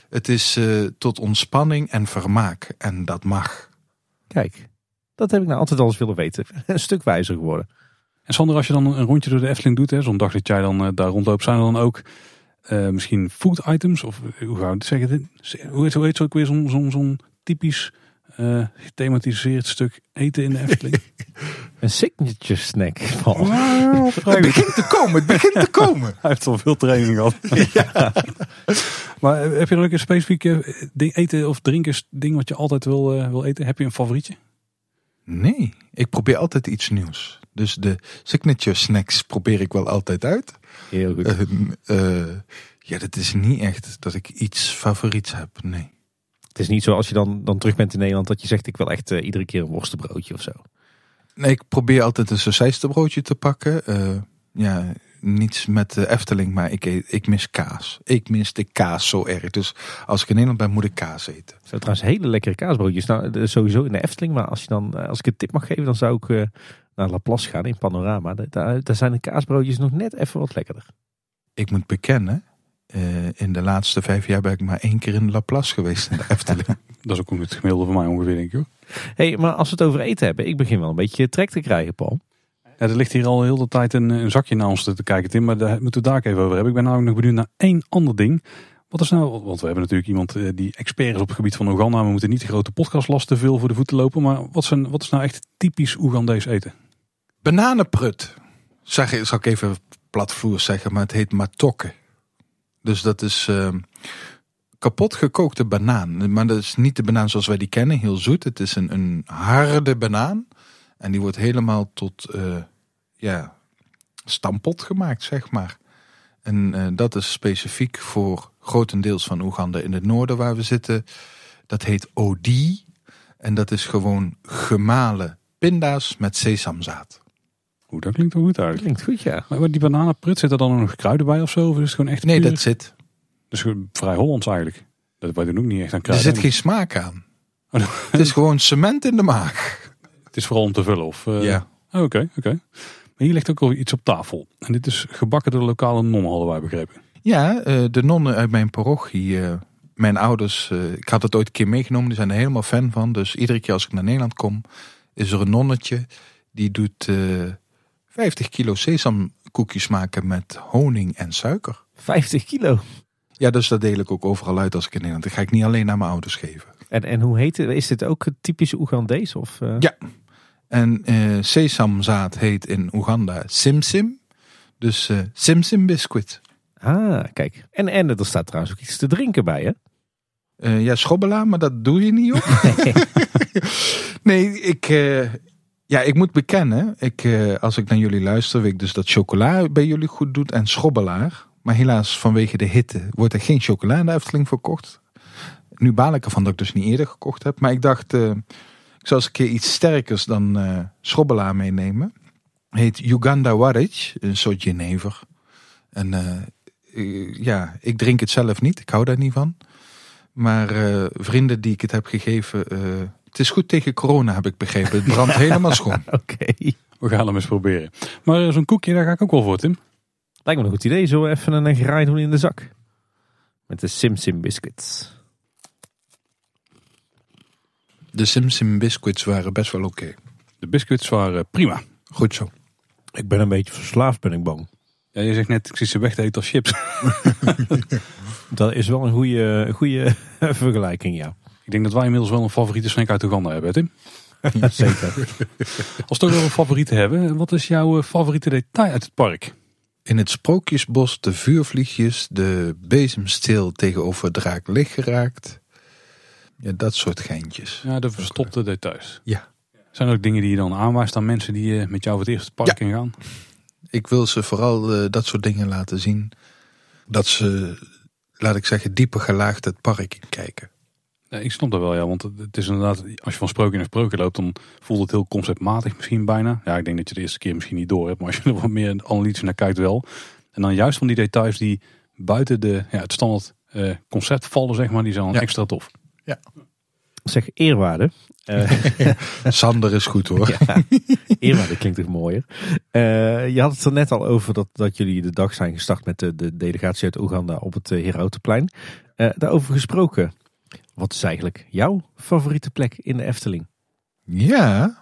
Het is eh, tot ontspanning en vermaak. En dat mag. Kijk, dat heb ik nou altijd al eens willen weten. Een stuk wijzer geworden. En Sander, als je dan een rondje door de Efteling doet, hè, zo'n dag dat jij dan eh, daar rondloopt, zijn er dan ook eh, misschien food items? Of hoe gaan we het zeggen? Hoe heet, hoe heet het ook weer zo'n typisch eh, gethematiseerd stuk eten in de Efteling? Een signature snack. Paul. Het begint te komen, het begint te komen. Hij heeft al veel training gehad. maar eh, heb je dan ook een specifiek eh, ding, eten of drinken ding wat je altijd wil, eh, wil eten? Heb je een favorietje? Nee, ik probeer altijd iets nieuws. Dus de signature snacks probeer ik wel altijd uit. Heel goed. Eh, eh, ja, dat is niet echt dat ik iets favoriets heb. Nee. Het is niet zo als je dan, dan terug bent in Nederland dat je zegt ik wil echt eh, iedere keer een worstenbroodje of zo. Nee, ik probeer altijd een sausijstenbroodje te pakken. Eh, ja, niets met de Efteling, maar ik, eet, ik mis kaas. Ik mis de kaas zo erg. Dus als ik in Nederland ben, moet ik kaas eten. Zo trouwens hele lekkere kaasbroodjes. Nou, eh, sowieso in de Efteling. Maar als, je dan, als ik een tip mag geven, dan zou ik naar Laplace gaan in Panorama. Da- Daar, daar zijn de kaasbroodjes nog net even wat lekkerder. Ik moet bekennen, eh, in de laatste vijf jaar ben ik maar één keer in Laplace geweest in de Efteling. Dat is ook het gemiddelde voor mij ongeveer, denk ik. Hoor. hey, maar als we het over eten hebben, ik begin wel een beetje trek te krijgen, Paul. Ja, er ligt hier al heel de tijd een, een zakje naar ons te, te kijken, Tim. Maar daar moeten we het daar ook even over hebben. Ik ben namelijk nog benieuwd naar één ander ding. Wat is nou, want we hebben natuurlijk iemand eh, die expert is op het gebied van Oeganda. We moeten niet de grote podcastlast te veel voor de voeten lopen. Maar wat is, een, wat is nou echt typisch Oegandees eten? Bananenprut. Zeg, zal ik even platvloers zeggen, maar het heet matokke. Dus dat is ehm, kapot gekookte banaan. Maar dat is niet de banaan zoals wij die kennen, heel zoet. Het is een, een harde banaan. En die wordt helemaal tot eh, ja, stampot gemaakt, zeg maar. En eh, dat is specifiek voor grotendeels van Oeganda in het noorden waar we zitten. Dat heet odi. En dat is gewoon gemalen pinda's met sesamzaad. Oeh, dat klinkt wel goed eigenlijk. Klinkt goed, ja. Maar die bananenprut, zit er dan nog kruiden bij of zo? Of is het gewoon echt Nee, puur- dat zit. Dus vrij Hollands eigenlijk. Dat wij doen ook niet echt aan Er kruiden. zit geen smaak aan. Oh, Het is gewoon cement in de maag. Het is vooral om te vullen. Of, eh, Ja. oh, Oké, oké. Maar hier ligt ook al iets op tafel. En dit is gebakken door de lokale non, hadden wij begrepen. Ja, eh, de nonnen uit mijn parochie, eh, mijn ouders, ik had het ooit een keer meegenomen, die zijn er helemaal fan van. Dus iedere keer als ik naar Nederland kom, is er een nonnetje die doet 50 kilo sesamkoekjes maken met honing en suiker. 50 kilo. Ja, dus dat deel ik ook overal uit als ik in Nederland. Dat ga ik niet alleen naar mijn ouders geven. En, en hoe heet het? Is dit ook het typische Oegandees? Of, eh? Ja. En eh, sesamzaad heet in Oeganda simsim. Dus eh simsim biscuit. Ah, kijk. En, en er staat trouwens ook iets te drinken bij, hè? Ja, schobbela, maar dat doe je niet op. nee, ik, ja, ik moet bekennen, ik, eh, als ik naar jullie luister, weet ik dus dat chocola bij jullie goed doet en schobbelaar. Maar helaas, vanwege de hitte wordt er geen chocola in de Efteling verkocht. Nu baal ik ervan dat ik dus niet eerder gekocht heb. Maar ik dacht, eh, ik zou eens een keer iets sterkers dan eh schobbela meenemen. Heet Uganda Warage, een soort jenever. En ja, ik drink het zelf niet, ik hou daar niet van. Maar vrienden die ik het heb gegeven, het is goed tegen corona heb ik begrepen. Het brandt helemaal schoon. Oké. We gaan hem eens proberen. Maar eh, zo'n koekje, daar ga ik ook wel voor, Tim. Lijkt me een goed idee. Zullen we even een graai doen in de zak? Met de Sim Sim biscuits. De Simsim biscuits waren best wel oké. De biscuits waren prima. Goed zo. Ik ben een beetje verslaafd, ben ik bang. Ja, je zegt net, ik zie ze weg te eten als chips. Dat is wel een goede, een goede vergelijking, ja. Ik denk dat wij inmiddels wel een favoriete snack uit Oeganda hebben, hè, Tim. Zeker. Als we toch wel een favoriete hebben, wat is jouw eh, favoriete detail uit het park? In het Sprookjesbos de vuurvliegjes, de bezemsteel tegenover draak licht geraakt. Ja, dat soort geintjes. Ja, de verstopte details. Ja. Zijn er ook dingen die je dan aanwijst aan mensen die eh, met jou voor het eerst het park Ja. ingaan? Ik wil ze vooral eh, dat soort dingen laten zien. Dat ze, laat ik zeggen, dieper gelaagd het park in kijken. Ja, ik snap dat wel, ja. Want het- is inderdaad, als je van sprookje naar sprookje loopt, dan voelt het heel conceptmatig misschien bijna. Ja, ik denk dat je de eerste keer misschien niet door hebt, maar als je er wat meer analytisch naar kijkt wel. En dan juist van die details die buiten de, ja, het standaard eh, concept vallen, zeg maar, die zijn dan Ja. extra tof. Zullen Zeg eerwaarde. Uh, Sander is goed hoor. ja, eerwaarde klinkt toch mooier. Uh, je had het er net al over dat, dat jullie de dag zijn gestart met de, de delegatie uit Oeganda op het Herautenplein. Uh, daarover gesproken, wat is eigenlijk jouw favoriete plek in de Efteling? Ja.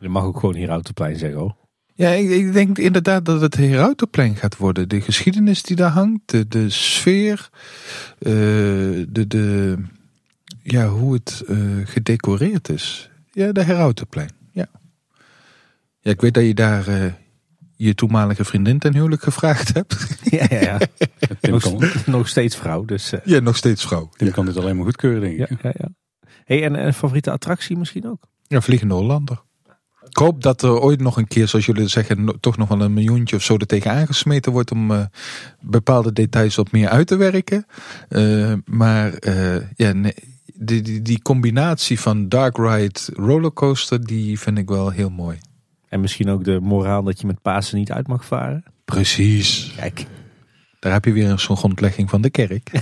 Je mag ook gewoon Herautenplein zeggen hoor. Ja, ik, ik, denk inderdaad dat het Herautenplein gaat worden. De geschiedenis die daar hangt, de, de sfeer, uh, de, de, ja, hoe het uh, gedecoreerd is. Ja, de Herautenplein. Ja. ja, ik weet dat je daar uh, je toenmalige vriendin ten huwelijk gevraagd hebt. Ja, ja, ja. nog, nog, steeds vrouw. Dus, Ja, nog steeds vrouw. Tim ja. kan dit alleen maar goedkeuren, denk ik. Ja, ja, ja. Hey, en een favoriete attractie misschien ook? Ja, Vliegende Hollander. Ik hoop dat er ooit nog een keer, zoals jullie zeggen, toch nog wel een miljoentje of zo er tegenaan gesmeten wordt om uh, bepaalde details wat meer uit te werken. Uh, maar uh, ja, nee, die, die, die, combinatie van Dark Ride rollercoaster, die vind ik wel heel mooi. En misschien ook de moraal dat je met Pasen niet uit mag varen? Precies. Kijk. Daar heb je weer zo'n grondlegging van de kerk.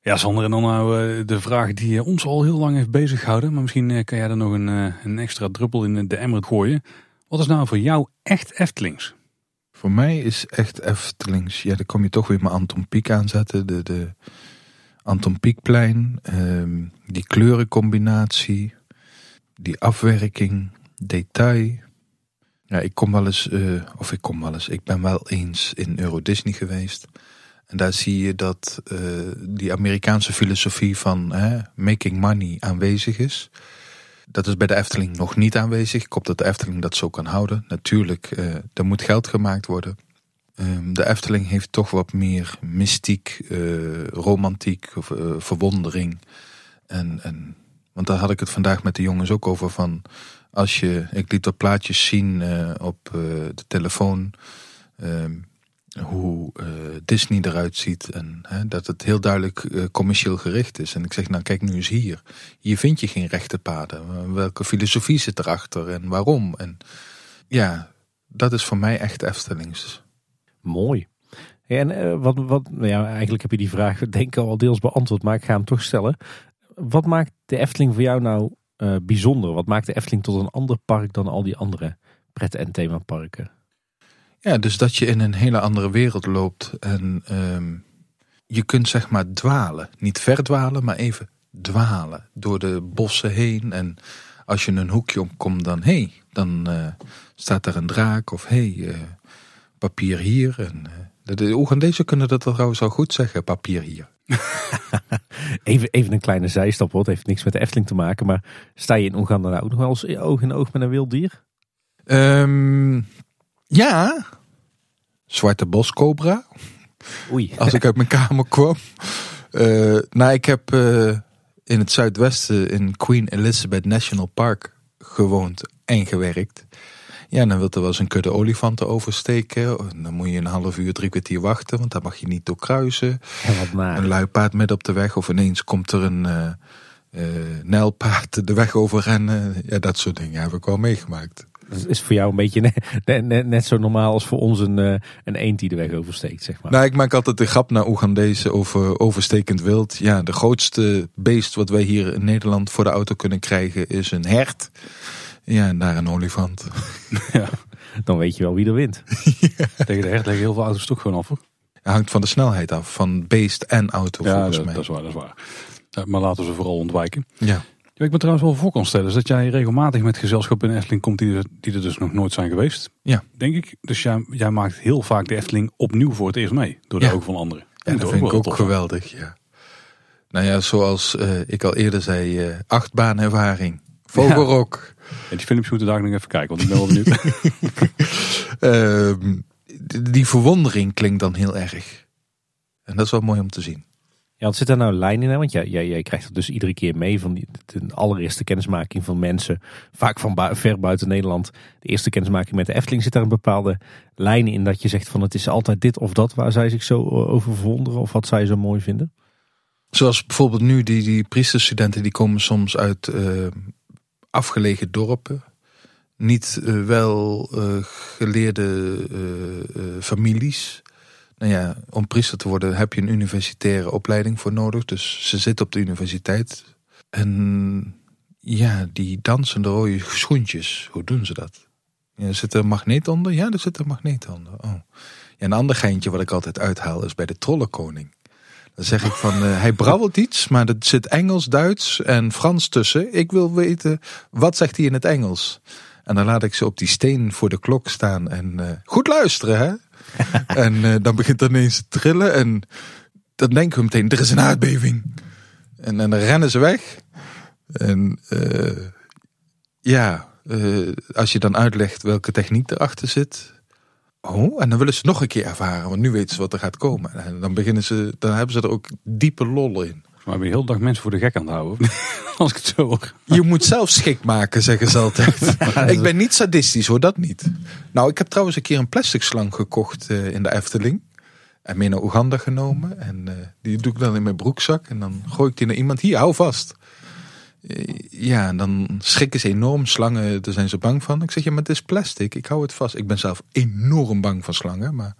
Ja, Sander, en dan nou uh, de vraag die ons al heel lang heeft bezig gehouden. Maar misschien uh, kan jij er nog een, een extra druppel in de emmer gooien. Wat is nou voor jou echt Eftelings? Voor mij is echt Eftelings, ja, dan kom je toch weer mijn Anton Pieck aanzetten. De, de Anton Pieckplein, um, die kleurencombinatie, die afwerking, detail. Ja, ik kom wel eens, of ik kom wel eens, ik ben wel eens in Euro Disney geweest. En daar zie je dat uh, die Amerikaanse filosofie van making money aanwezig is. Dat is bij de Efteling nog niet aanwezig. Ik hoop dat de Efteling dat zo kan houden. Natuurlijk, uh, er moet geld gemaakt worden. Um, de Efteling heeft toch wat meer mystiek, romantiek, of, verwondering. En, en, want daar had ik het vandaag met de jongens ook over van... Als je, ik liet wat plaatjes zien op de telefoon... Um, hoe uh, Disney eruit ziet en dat het heel duidelijk commercieel gericht is. En ik zeg, nou kijk nu eens hier. Hier vind je geen rechte paden. Welke filosofie zit erachter en waarom? En ja, dat is voor mij echt Eftelings. Mooi. En wat, wat, nou ja, eigenlijk heb je die vraag denk ik al deels beantwoord, maar ik ga hem toch stellen. Wat maakt de Efteling voor jou nou bijzonder? Wat maakt de Efteling tot een ander park dan al die andere pret- en themaparken? Ja, dus dat je in een hele andere wereld loopt en um, je kunt zeg maar dwalen. Niet verdwalen, maar even dwalen door de bossen heen. En als je een hoekje omkomt, dan hé, hey, dan uh, staat er een draak of hé, hey, uh, papier hier. En, de, de Oegandezen kunnen dat trouwens al goed zeggen, papier hier. even, even een kleine zijstap, hoor. het heeft niks met de Efteling te maken. Maar sta je in Oeganda nou ook nog wel eens oog in oog met een wild dier? Um, ja, zwarte boscobra. Oei. Als ik uit mijn kamer kwam. Uh, nou, ik heb uh, in het zuidwesten in Queen Elizabeth National Park gewoond en gewerkt. Ja, dan wil er wel eens een kudde olifanten oversteken. Dan moet je een half uur, drie kwartier wachten, want daar mag je niet door kruisen. En wat naar. Een luipaard met op de weg, of ineens komt er een uh, uh, nijlpaard de weg overrennen. Ja, dat soort dingen heb ik wel meegemaakt. Dat is voor jou een beetje net, net, net zo normaal als voor ons een, een eend die de weg oversteekt, zeg maar. Nou, ik maak altijd de grap naar Oegandese over overstekend wild. Ja, de grootste beest wat wij hier in Nederland voor de auto kunnen krijgen is een hert. Ja, en daar een olifant. Ja. Dan weet je wel wie er wint. Ja. Tegen de hert leggen heel veel auto's toch gewoon af. Hoor. Het hangt van de snelheid af, van beest en auto ja, volgens dat, mij. dat is waar, dat is waar. Maar laten we ze vooral ontwijken. Ja. Ja, ik me trouwens wel voor kan stellen is dat jij regelmatig met gezelschap in Efteling komt die er, die er dus nog nooit zijn geweest. Ja. Denk ik. Dus jij, jij maakt heel vaak de Efteling opnieuw voor het eerst mee. Door de Ja. ogen van anderen. Ja, Moet dat vind ik ook geweldig, ja. Nou ja, zoals uh, ik al eerder zei, uh, achtbaanervaring. Vogelrok. Ja, die filmpjes moeten daar nog even kijken, want ik ben wel benieuwd. Uh, die verwondering klinkt dan heel erg. En dat is wel mooi om te zien. Ja, wat zit daar nou lijn in? Hè? Want jij, jij, jij krijgt het dus iedere keer mee van die, de allereerste kennismaking van mensen. Vaak van bu ver buiten Nederland. De eerste kennismaking met de Efteling zit daar een bepaalde lijn in. Dat je zegt van het is altijd dit of dat waar zij zich zo over verwonderen. Of wat zij zo mooi vinden. Zoals bijvoorbeeld nu die, die priesterstudenten die komen soms uit uh, afgelegen dorpen. Niet uh, wel uh, geleerde families. Nou ja, om priester te worden heb je een universitaire opleiding voor nodig. Dus ze zitten op de universiteit. En ja, die dansende rode schoentjes, hoe doen ze dat? Ja, zit er een magneet onder? Ja, er zit een magneet onder. Oh. Ja, een ander geintje wat ik altijd uithaal is bij de trollenkoning. Dan zeg ik van, uh, hij brabbelt iets, maar er zit Engels, Duits en Frans tussen. Ik wil weten, wat zegt hij in het Engels? En dan laat ik ze op die steen voor de klok staan en uh, goed luisteren, hè? en uh, dan begint het ineens te trillen en dan denken we meteen, er is een aardbeving. En, en dan rennen ze weg. En ja, als je dan uitlegt welke techniek erachter zit, Oh, en dan willen ze nog een keer ervaren, want nu weten ze wat er gaat komen. En dan beginnen ze, dan hebben ze er ook diepe lol in. Maar ben je heel dag mensen voor de gek aan het houden, als ik het zo hoor. Je moet zelf schik maken, zeggen ze altijd. ik ben niet sadistisch hoor, dat niet. Nou, ik heb trouwens een keer een plastic slang gekocht uh, in de Efteling. En mee naar Oeganda genomen. En uh, die doe ik dan in mijn broekzak. En dan gooi ik die naar iemand. Hier, hou vast. Ja, en dan schrikken ze enorm. Slangen, daar zijn ze bang van. Ik zeg, ja, maar het is plastic. Ik hou het vast. Ik ben zelf enorm bang van slangen. Maar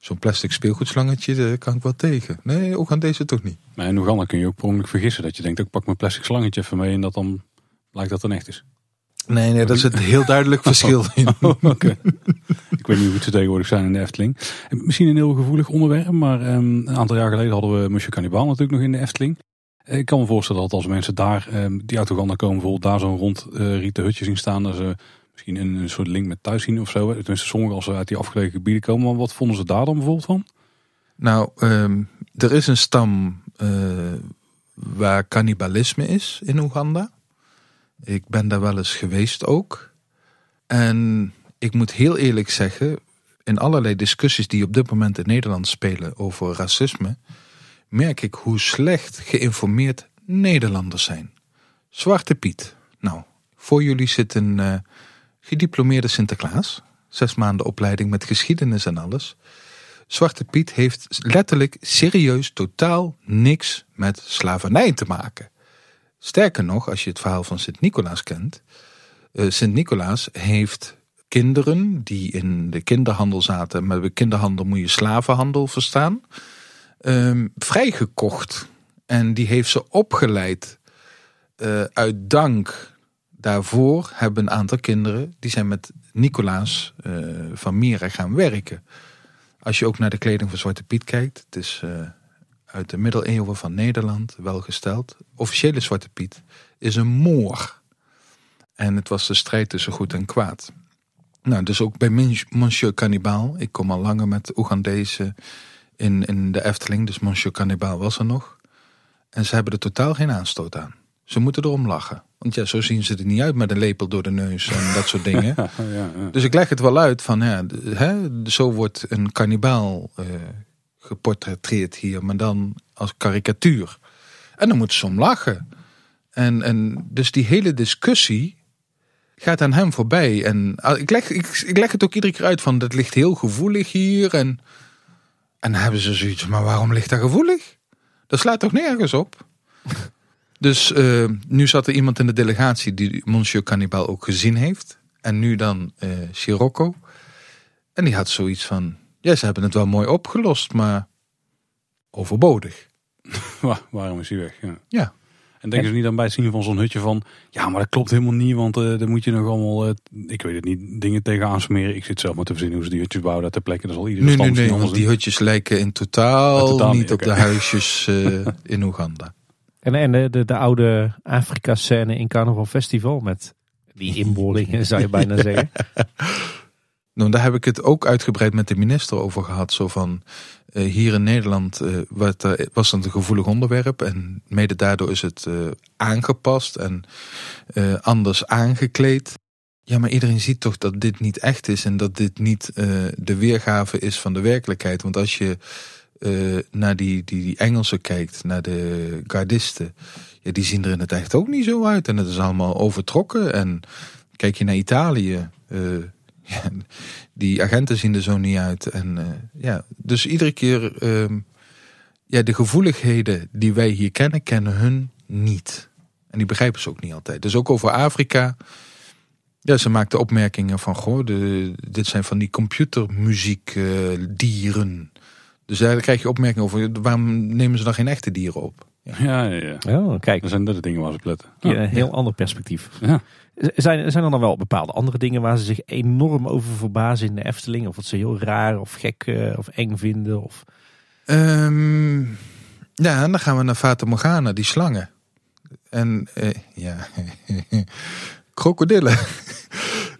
zo'n plastic speelgoedslangetje, daar kan ik wel tegen. Nee, ook aan deze toch niet. Maar in Oeganda kun je ook per vergissen. Dat je denkt, ik pak mijn plastic slangetje even mee. En dat dan blijkt dat het echt is. Nee, nee, dat is een heel duidelijk verschil in. Oh, ik weet niet hoe het ze tegenwoordig zijn in de Efteling. Misschien een heel gevoelig onderwerp, maar um, een aantal jaar geleden hadden we Monsieur Cannibal natuurlijk nog in de Efteling. Ik kan me voorstellen dat als mensen daar, ehm, die uit Oeganda komen, bijvoorbeeld daar zo'n rond uh, rieten hutje zien staan, dat ze misschien een, soort link met thuis zien of zo. Tenminste, sommigen als ze uit die afgelegen gebieden komen. Maar wat vonden ze daar dan bijvoorbeeld van? Nou, um, er is een stam uh, waar cannibalisme is in Oeganda. Ik ben daar wel eens geweest ook. En ik moet heel eerlijk zeggen, in allerlei discussies die op dit moment in Nederland spelen over racisme, merk ik hoe slecht geïnformeerd Nederlanders zijn. Zwarte Piet. Nou, voor jullie zit een uh, gediplomeerde Sinterklaas. Zes maanden opleiding met geschiedenis en alles. Zwarte Piet heeft letterlijk serieus totaal niks met slavernij te maken. Sterker nog, als je het verhaal van Sint-Nicolaas kent. Uh, Sint-Nicolaas heeft kinderen die in de kinderhandel zaten. Met de kinderhandel moet je slavenhandel verstaan um, vrijgekocht. En die heeft ze opgeleid. Uh, uit dank daarvoor hebben een aantal kinderen, die zijn met Nicolaas uh, van Mira gaan werken. Als je ook naar de kleding van Zwarte Piet kijkt, het is uh, uit de middeleeuwen van Nederland welgesteld. Officiële Zwarte Piet is een moor. En het was de strijd tussen goed en kwaad. Nou, dus ook bij Monsieur Cannibal. Ik kom al langer met Oegandese in, in de Efteling. Dus Monsieur Cannibal was er nog. En ze hebben er totaal geen aanstoot aan. Ze moeten erom lachen. Want ja, zo zien ze er niet uit met een lepel door de neus en dat soort dingen. ja, ja. Dus ik leg het wel uit van, ja, hè, zo wordt een kannibaal uh, geportretteerd hier, maar dan als karikatuur. En dan moeten ze om lachen. En, en dus die hele discussie gaat aan hem voorbij. En ah, ik leg, ik, ik leg het ook iedere keer uit van, dat ligt heel gevoelig hier en... En dan hebben ze zoiets, maar waarom ligt dat gevoelig? Dat slaat toch nergens op? dus uh, nu zat er iemand in de delegatie die Monsieur Cannibal ook gezien heeft. En nu dan uh, Sirocco. En die had zoiets van, ja, ze hebben het wel mooi opgelost, maar overbodig. waarom is hij weg? Ja. ja. En denken ze niet dan bij het zien van zo'n hutje van... Ja, maar dat klopt helemaal niet, want uh, dan moet je nog allemaal... Uh, ik weet het niet, dingen tegenaan smeren. Ik zit zelf maar te verzinnen hoe ze die hutjes bouwen. Dat ter plekke, dat is al iedere nee, nee, nee, want die hutjes lijken in totaal, totaal niet op de huisjes uh, in Oeganda. En, en de, de, de oude Afrika-scène in Carnaval Festival met die inboorlingen, zou je bijna zeggen. Nou, daar heb ik het ook uitgebreid met de minister over gehad. Zo van, hier in Nederland wat, uh, was het een gevoelig onderwerp. En mede daardoor is het aangepast en anders aangekleed. Ja, maar iedereen ziet toch dat dit niet echt is. En dat dit niet de weergave is van de werkelijkheid. Want als je naar die, die, die Engelsen kijkt, naar de gardisten. Ja, die zien er in het echt ook niet zo uit. En het is allemaal overtrokken. En kijk je naar Italië die agenten zien er zo niet uit. En, uh, ja, dus iedere keer, uh, ja, de gevoeligheden die wij hier kennen, kennen hun niet. En die begrijpen ze ook niet altijd. Dus ook over Afrika. Ja, ze maakten opmerkingen van, goh, de, dit zijn van die computermuziekdieren. Uh, dus daar krijg je opmerkingen over, waarom nemen ze dan geen echte dieren op? Ja, ja, ja. Oh, kijk, Dat zijn dat de dingen waar ze op letten. een heel ander perspectief. Ja. Zijn, zijn er dan wel bepaalde andere dingen waar ze zich enorm over verbazen in de Efteling? Of wat ze heel raar of gek eh, of eng vinden? Of... Ehm, ja, en dan gaan we naar Fata Morgana, die slangen. En eh, ja, krokodillen.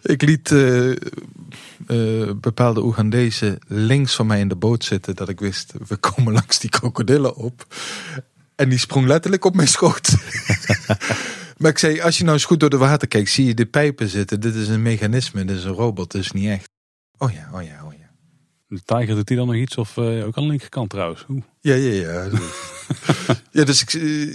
Ik liet eh, bepaalde Oegandezen links van mij in de boot zitten, dat ik wist, we komen langs die krokodillen op. En die sprong letterlijk op mijn schoot. Maar ik zei, als je nou eens goed door de water kijkt, zie je de pijpen zitten. Dit is een mechanisme, dit is een robot, dit is niet echt. Oh ja, oh ja, oh ja. De tijger doet hij dan nog iets of eh, ook aan de linkerkant trouwens. Oeh. Ja, ja, ja. ja, dus ik,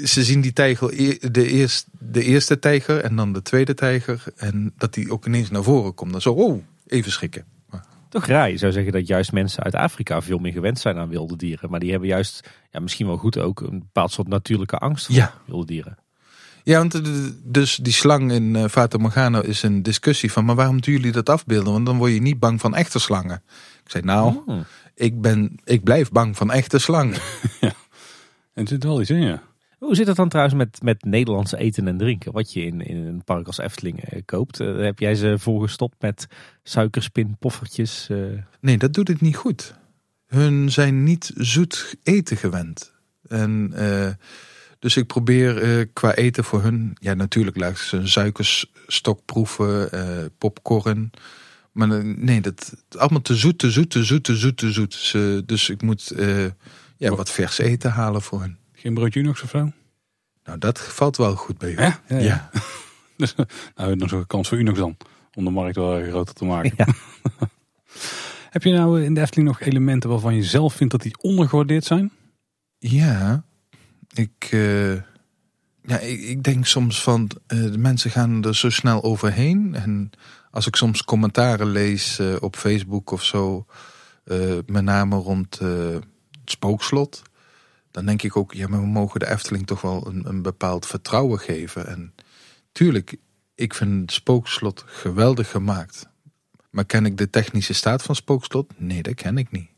ze zien die tijger, e- de, eerst, de eerste tijger en dan de tweede tijger. En dat die ook ineens naar voren komt. Dan zo, oh, even schrikken. Toch raar. Je zou zeggen dat juist mensen uit Afrika veel meer gewend zijn aan wilde dieren. Maar die hebben juist, ja, misschien wel goed ook, een bepaald soort natuurlijke angst voor Ja. wilde dieren. Ja, want dus die slang in eh Fata Morgana is een discussie van... maar waarom doen jullie dat afbeelden? Want dan word je niet bang van echte slangen. Ik zei, nou, Hmm. ik, ben, ik blijf bang van echte slangen. En er zit wel iets in, ja. Hoe zit het dan trouwens met, met Nederlands eten en drinken? Wat je in, in een park als Efteling eh, koopt. Eh, heb jij ze volgestopt met suikerspin, poffertjes? eh? Nee, dat doet het niet goed. Hun zijn niet zoet eten gewend. En eh, dus ik probeer eh, qua eten voor hun, ja natuurlijk ik ze een suikerstok proeven, eh, popcorn. Maar eh, nee, dat allemaal te zoet, te zoet, te zoet, te zoet, te zoet. Ze, dus ik moet eh, ja, wat vers eten halen voor hun. Geen broodje Unox of zo? Nou, dat valt wel goed bij u. Ja, ja, ja. ja. Dus, nou, nog zo'n kans voor Unox dan. Om de markt wel groter te maken. Ja. Heb je nou in de Efteling nog elementen waarvan je zelf vindt dat die ondergewaardeerd zijn? Ja, ik, eh, ja, ik, denk soms van eh, de mensen gaan er zo snel overheen. En als ik soms commentaren lees eh, op Facebook of zo, met name rond het spookslot, dan denk ik ook, ja, maar we mogen de Efteling toch wel een, een bepaald vertrouwen geven. En tuurlijk, ik vind het spookslot geweldig gemaakt. Maar ken ik de technische staat van spookslot? Nee, dat ken ik niet.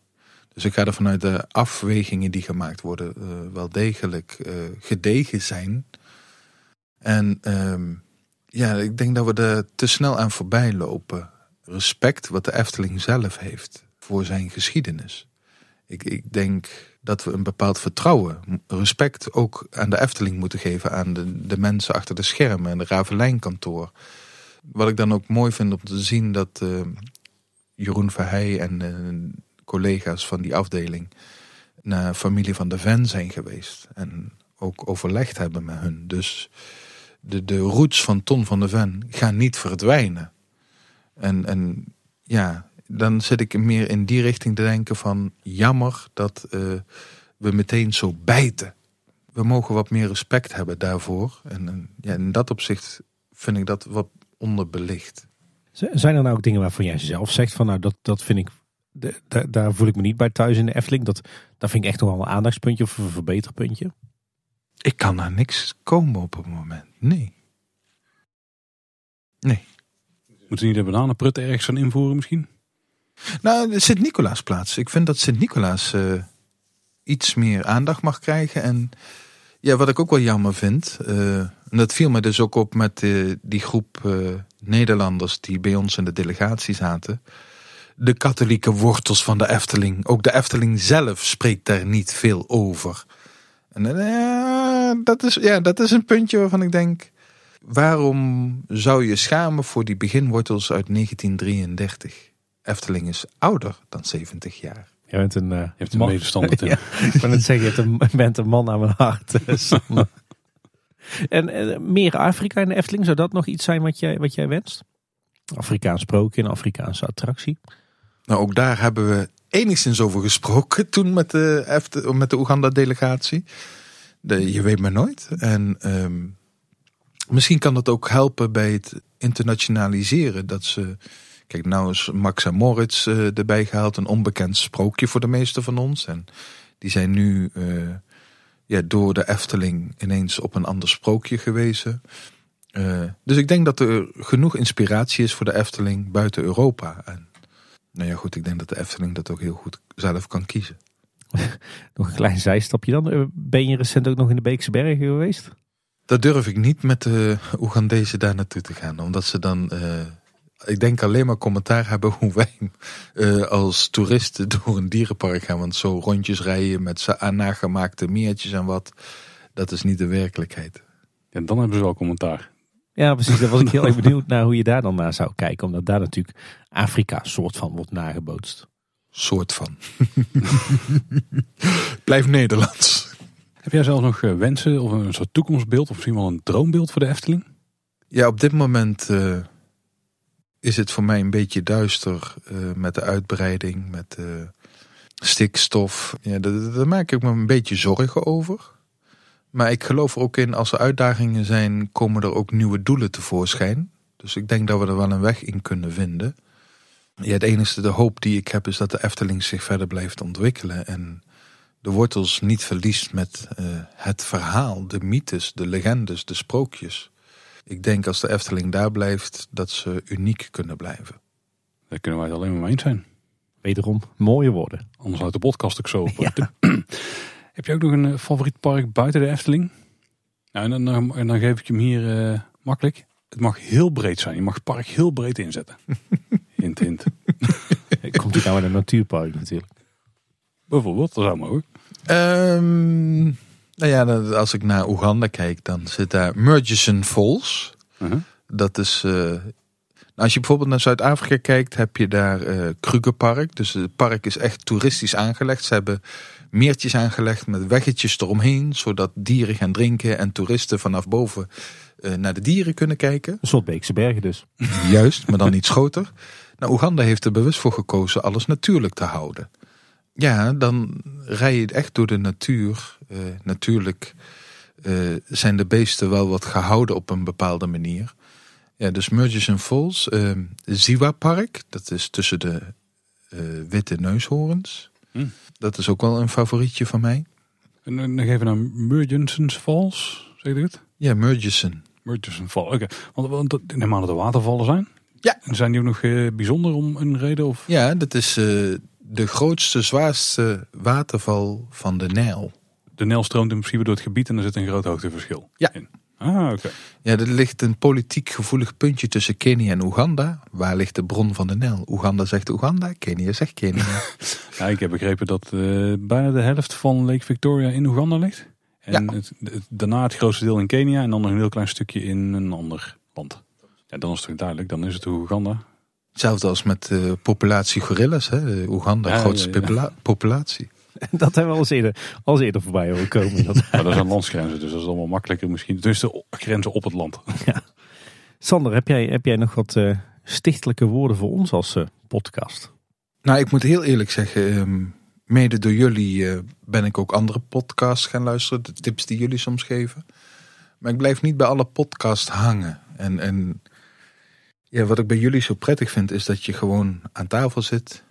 Dus ik ga er vanuit de afwegingen die gemaakt worden eh, wel degelijk eh, gedegen zijn. En ehm, ja, ik denk dat we er te snel aan voorbij lopen. Respect wat de Efteling zelf heeft voor zijn geschiedenis. Ik, ik denk dat we een bepaald vertrouwen, respect ook aan de Efteling moeten geven. Aan de, de mensen achter de schermen en de Ravelijnkantoor. Wat ik dan ook mooi vind om te zien dat eh, Jeroen Verheij en collega's van die afdeling naar familie van de Ven zijn geweest. En ook overlegd hebben met hun. Dus de, de roots van Ton van de Ven gaan niet verdwijnen. En, en ja, dan zit ik meer in die richting te denken van jammer dat eh, we meteen zo bijten. We mogen wat meer respect hebben daarvoor. En, en ja, in dat opzicht vind ik dat wat onderbelicht. Zijn er nou ook dingen waarvan jij zelf zegt van nou dat, dat vind ik, de- da- daar voel ik me niet bij thuis in de Efteling. Dat, dat vind ik echt nog wel een aandachtspuntje of een verbeterpuntje. Ik kan naar niks komen op het moment. Nee. Nee. Moeten we niet de bananenprut ergens gaan invoeren misschien? Nou, de Sint-Nicolaasplaats. Ik vind dat Sint-Nicolaas eh, iets meer aandacht mag krijgen. En ja, wat ik ook wel jammer vind. eh, en dat viel me dus ook op met eh, die groep eh, Nederlanders die bij ons in de delegatie zaten. De katholieke wortels van de Efteling. Ook de Efteling zelf spreekt daar niet veel over. En eh, dat, is, ja, dat is een puntje waarvan ik denk. Waarom zou je schamen voor die beginwortels uit 1933? Efteling is ouder dan 70 jaar. Je bent een, eh, Je hebt een man- medestander. Tim. Ja, ik wou net zeggen, je een, bent een man aan mijn hart. eh, en meer Afrika in de Efteling, zou dat nog iets zijn wat jij, wat jij wenst? Afrikaans sprookje, een Afrikaanse attractie. Nou, ook daar hebben we enigszins over gesproken toen met de, met de Oeganda-delegatie. De, je weet maar nooit. En ehm, misschien kan dat ook helpen bij het internationaliseren. Dat ze, kijk, nou is Max en Moritz eh, erbij gehaald, een onbekend sprookje voor de meeste van ons. En die zijn nu eh, ja, door de Efteling ineens op een ander sprookje gewezen. Eh, dus ik denk dat er genoeg inspiratie is voor de Efteling buiten Europa. En nou ja, goed, ik denk dat de Efteling dat ook heel goed zelf kan kiezen. Nog een klein zijstapje dan. Eh, Ben je recent ook nog in de Beekse Bergen geweest? Dat durf ik niet met de Oegandezen daar naartoe te gaan. Omdat ze dan, eh, ik denk alleen maar commentaar hebben hoe wij eh, als toeristen door een dierenpark gaan. Want zo rondjes rijden met z'n nagemaakte meertjes en wat, dat is niet de werkelijkheid. En dan hebben ze wel commentaar. Ja, precies. Daar was ik heel erg benieuwd naar hoe je daar dan naar zou kijken. Omdat daar natuurlijk Afrika soort van wordt nagebootst. Soort van. Blijf Nederlands. Heb jij zelf nog eh, wensen of een soort toekomstbeeld of misschien wel een droombeeld voor de Efteling? Ja, op dit moment eh, is het voor mij een beetje duister eh, met de uitbreiding, met de stikstof. Ja, daar, daar maak ik me een beetje zorgen over. Maar ik geloof er ook in, als er uitdagingen zijn, komen er ook nieuwe doelen tevoorschijn. Dus ik denk dat we er wel een weg in kunnen vinden. Ja, het enige, de hoop die ik heb, is dat de Efteling zich verder blijft ontwikkelen. En de wortels niet verliest met uh, het verhaal, de mythes, de legendes, de sprookjes. Ik denk als de Efteling daar blijft, dat ze uniek kunnen blijven. Daar kunnen wij het alleen maar mee eens zijn. Wederom mooie woorden. Anders houdt de podcast ook zo op. Ja. Heb je ook nog een eh, favoriet park buiten de Efteling? Nou, en, dan, en dan geef ik hem hier uh, makkelijk. Het mag heel breed zijn. Je mag het park heel breed inzetten. hint, hint. Komt hij nou in een natuurpark natuurlijk. Bijvoorbeeld, dat zou mogen. Um, nou ja, als ik naar Oeganda kijk, dan zit daar Murchison Falls. Uh -huh. Dat is... Uh, als je bijvoorbeeld naar Zuid-Afrika kijkt, heb je daar uh, Krugerpark. Dus het park is echt toeristisch aangelegd. Ze hebben meertjes aangelegd met weggetjes eromheen, zodat dieren gaan drinken en toeristen vanaf boven uh, naar de dieren kunnen kijken. Een soort Beekse Bergen dus. Juist, maar dan iets groter. Nou, Oeganda heeft er bewust voor gekozen alles natuurlijk te houden. Ja, dan rij je echt door de natuur. Uh, natuurlijk uh, zijn de beesten wel wat gehouden op een bepaalde manier. Ja, dus Murchison Falls, uh, Ziwa Park, dat is tussen de witte neushoorns. Hm. Dat is ook wel een favorietje van mij. En dan geven we naar Murchison's Falls, zeg je het? Ja, Murchison. Murchison Falls, oké. Okay. Want, want ik dat er watervallen zijn. Ja. En zijn die ook nog uh, bijzonder om een reden? Of? Ja, dat is uh, de grootste, zwaarste waterval van de Nijl. De Nijl stroomt in principe door het gebied en er zit een groot hoogteverschil ja. in. Ah, oké. Okay. Ja, er ligt een politiek gevoelig puntje tussen Kenia en Oeganda. Waar ligt de bron van de Nijl? Oeganda zegt Oeganda, Kenia zegt Kenia. ja, ik heb begrepen dat uh, bijna de helft van Lake Victoria in Oeganda ligt. En Ja. het, het- daarna het grootste deel in Kenia en dan nog een heel klein stukje in een ander land. Ja, dan is het toch duidelijk, dan is het Oeganda. Hetzelfde als met de populatie gorillas. Hè? Oeganda, Ja, grootste popula- populatie. Dat hebben we al eens eerder, al eerder voorbij horen komen. Dat, Maar dat zijn landsgrenzen, dus dat is allemaal makkelijker misschien. Dus de grenzen op het land. Sander, heb jij, heb jij nog wat eh, stichtelijke woorden voor ons als eh, podcast? Nou, ik moet heel eerlijk zeggen, ehm, mede door jullie eh, ben ik ook andere podcasts gaan luisteren. De tips die jullie soms geven. Maar ik blijf niet bij alle podcasts hangen. En, en ja, wat ik bij jullie zo prettig vind, is dat je gewoon aan tafel zit.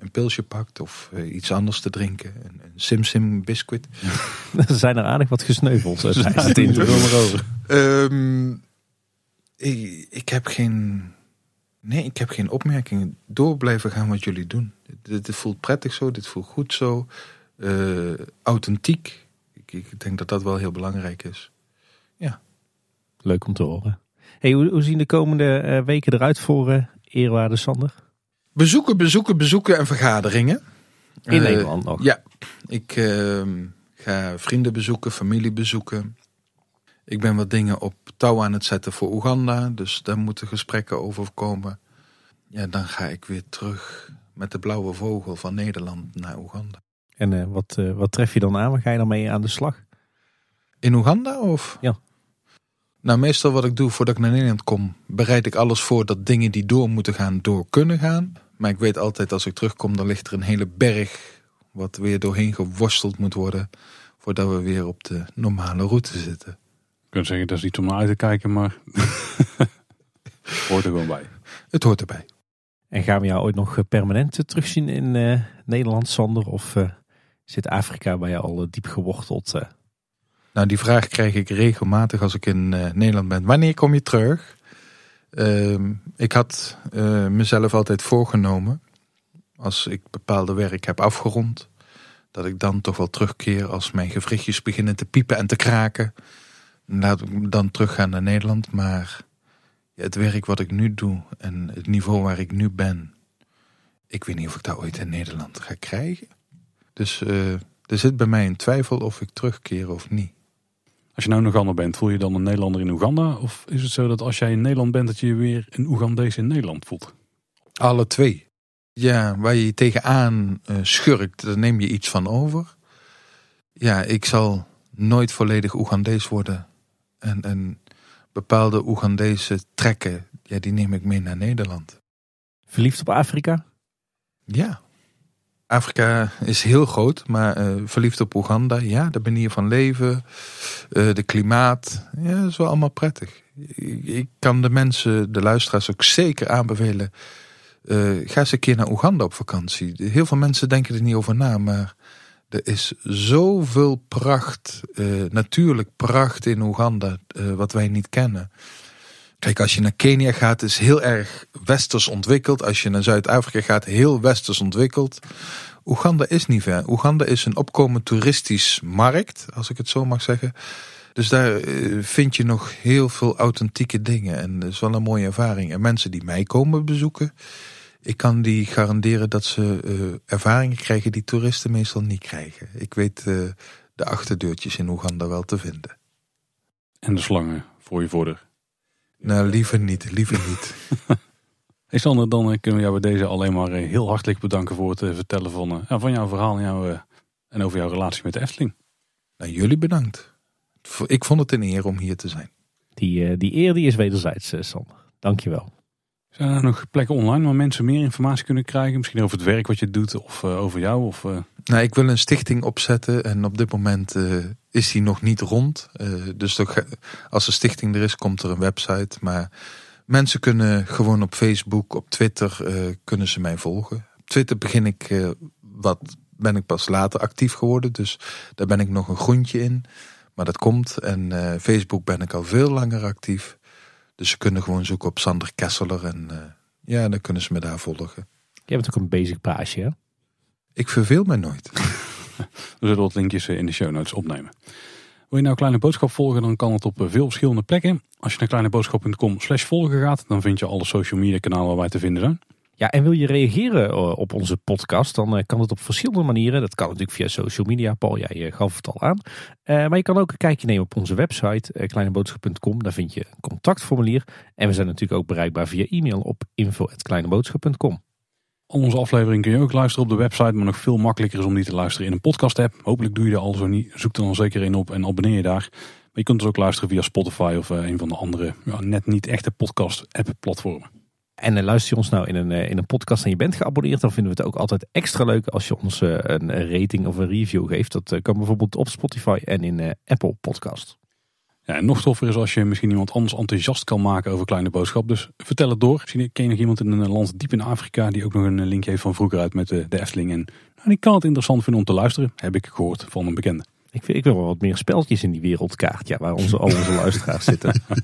Een pilsje pakt of eh, iets anders te drinken. Een, een Sim-Sim biscuit. Er zijn er aardig wat gesneuveld. het Ja, zoveel erover. Ehm, ik, ik heb geen. Nee, ik heb geen opmerkingen. Door blijven gaan wat jullie doen. Dit, dit voelt prettig zo, dit voelt goed zo. Eh, authentiek. Ik, ik denk dat dat wel heel belangrijk is. Leuk om te horen. Hey, hoe, hoe zien de komende eh, weken eruit voor eerwaarde Sander? Bezoeken, bezoeken, bezoeken en vergaderingen. In Eh, Nederland nog? Ja, ik ehm, ga vrienden bezoeken, familie bezoeken. Ik ben wat dingen op touw aan het zetten voor Oeganda. Dus daar moeten gesprekken over komen. Ja, dan ga ik weer terug met de blauwe vogel van Nederland naar Oeganda. En eh, wat, eh, wat tref je dan aan? Waar ga je dan mee aan de slag? In Oeganda of? Ja. Nou, meestal wat ik doe voordat ik naar Nederland kom, bereid ik alles voor dat dingen die door moeten gaan, door kunnen gaan. Maar ik weet altijd als ik terugkom, dan ligt er een hele berg wat weer doorheen geworsteld moet worden voordat we weer op de normale route zitten. Je kunt zeggen, dat is iets om naar uit te kijken, maar hoort er gewoon bij. Het hoort erbij. En gaan we jou ooit nog eh, permanent eh, terugzien in eh, Nederland, Sander? Of eh, zit Afrika bij jou al diep geworteld? eh? Nou, die vraag krijg ik regelmatig als ik in eh, Nederland ben. Wanneer kom je terug? Ehm, ik had eh, mezelf altijd voorgenomen, als ik bepaalde werk heb afgerond, Dat ik dan toch wel terugkeer als mijn gewrichtjes beginnen te piepen en te kraken. Laat ik dan teruggaan naar Nederland. Maar het werk wat ik nu doe en het niveau waar ik nu ben. Ik weet niet of ik dat ooit in Nederland ga krijgen. Dus uh, er zit bij mij een twijfel of ik terugkeer of niet. Als je nou in Oeganda bent, voel je dan een Nederlander in Oeganda? Of is het zo dat als jij in Nederland bent, dat je je weer een Oegandees in Nederland voelt? Alle twee. Ja, waar je je tegenaan uh, schurkt, daar neem je iets van over. Ja, ik zal nooit volledig Oegandees worden. En, en bepaalde Oegandese trekken, ja, die neem ik mee naar Nederland. Verliefd op Afrika? Ja. Afrika is heel groot, maar uh, verliefd op Oeganda, ja, de manier van leven, uh, de klimaat, ja, dat is wel allemaal prettig. Ik, kan de mensen, de luisteraars ook zeker aanbevelen. Uh, ga eens een keer naar Oeganda op vakantie. Heel veel mensen denken er niet over na, maar er is zoveel pracht, natuurlijk pracht in Oeganda, wat wij niet kennen. Kijk, als je naar Kenia gaat, is heel erg westers ontwikkeld. Als je naar Zuid-Afrika gaat, heel westers ontwikkeld. Oeganda is niet ver. Oeganda is een opkomend toeristisch markt, als ik het zo mag zeggen. Dus daar eh, vind je nog heel veel authentieke dingen. En dat is wel een mooie ervaring. En mensen die mij komen bezoeken, ik kan die garanderen dat ze uh, ervaringen krijgen die toeristen meestal niet krijgen. Ik weet uh, de achterdeurtjes in Oeganda wel te vinden. En de slangen voor je voordeur. Nou, liever niet, liever niet. hey Sander, dan eh, kunnen we jou bij deze alleen maar eh, heel hartelijk bedanken voor het eh, vertellen van, van jouw verhaal en, jouw, en over jouw relatie met de Efteling. Nou, jullie bedankt. Ik vond het een eer om hier te zijn. Die, die eer die is wederzijds, Sander. Dankjewel. Zijn er nog plekken online waar mensen meer informatie kunnen krijgen? Misschien over het werk wat je doet of over jou? Of, Nou, ik wil een stichting opzetten en op dit moment is die nog niet rond. Uh, dus als de stichting er is, komt er een website. Maar mensen kunnen gewoon op Facebook, op Twitter, uh, kunnen ze mij volgen. Op Twitter begin ik, uh, wat ben ik pas later actief geworden. Dus daar ben ik nog een groentje in. Maar dat komt. En Facebook ben ik al veel langer actief. Dus ze kunnen gewoon zoeken op Sander Kesseler. En ja, dan kunnen ze me daar volgen. Je bent ook een basic paasje, hè? Ik verveel me nooit. We zullen wat linkjes in de show notes opnemen. Wil je nou Kleine Boodschap volgen, dan kan het op veel verschillende plekken. Als je naar kleineboodschap.com slash volgen gaat, dan vind je alle social media kanalen waar wij te vinden zijn. Ja, en wil je reageren op onze podcast, dan kan het op verschillende manieren. Dat kan natuurlijk via social media. Paul, jij gaf het al aan. maar je kan ook een kijkje nemen op onze website, kleineboodschap.com. Daar vind je een contactformulier. En we zijn natuurlijk ook bereikbaar via e-mail op info.kleineboodschap.com. Onze afleveringen kun je ook luisteren op de website, maar nog veel makkelijker is om die te luisteren in een podcast app. Hopelijk doe je dat al zo niet. Zoek er dan zeker in op en abonneer je daar. Maar je kunt dus ook luisteren via Spotify of uh, een van de andere ja, net niet echte podcast app platformen. En uh, luister je ons nou in een, uh, in een podcast en je bent geabonneerd, dan vinden we het ook altijd extra leuk als je ons een rating of een review geeft. Dat kan bijvoorbeeld op Spotify en in Apple Podcast. Ja, en nog toffer is als je misschien iemand anders enthousiast kan maken over Kleine Boodschap. Dus vertel het door. Misschien ken je nog iemand in een land diep in Afrika die ook nog een link heeft van vroeger uit met de, de Efteling. En nou, die kan het interessant vinden om te luisteren, heb ik gehoord van een bekende. Ik, ik wil wel wat meer speltjes in die wereldkaart, ja, waar onze, al onze luisteraars zitten.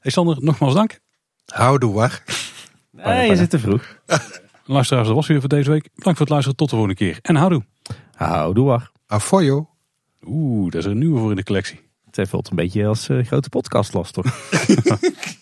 Hey Sander, nogmaals dank. Houdoe waar. Nee, je zit te vroeg. Luisteraars, dat was weer voor deze week. Bedankt voor het luisteren. Tot de volgende keer. En houdoe. Houdoe waar. Afoyo. Oeh, dat is er een nieuwe voor in de collectie. Het voelt een beetje als uh, grote podcast toch?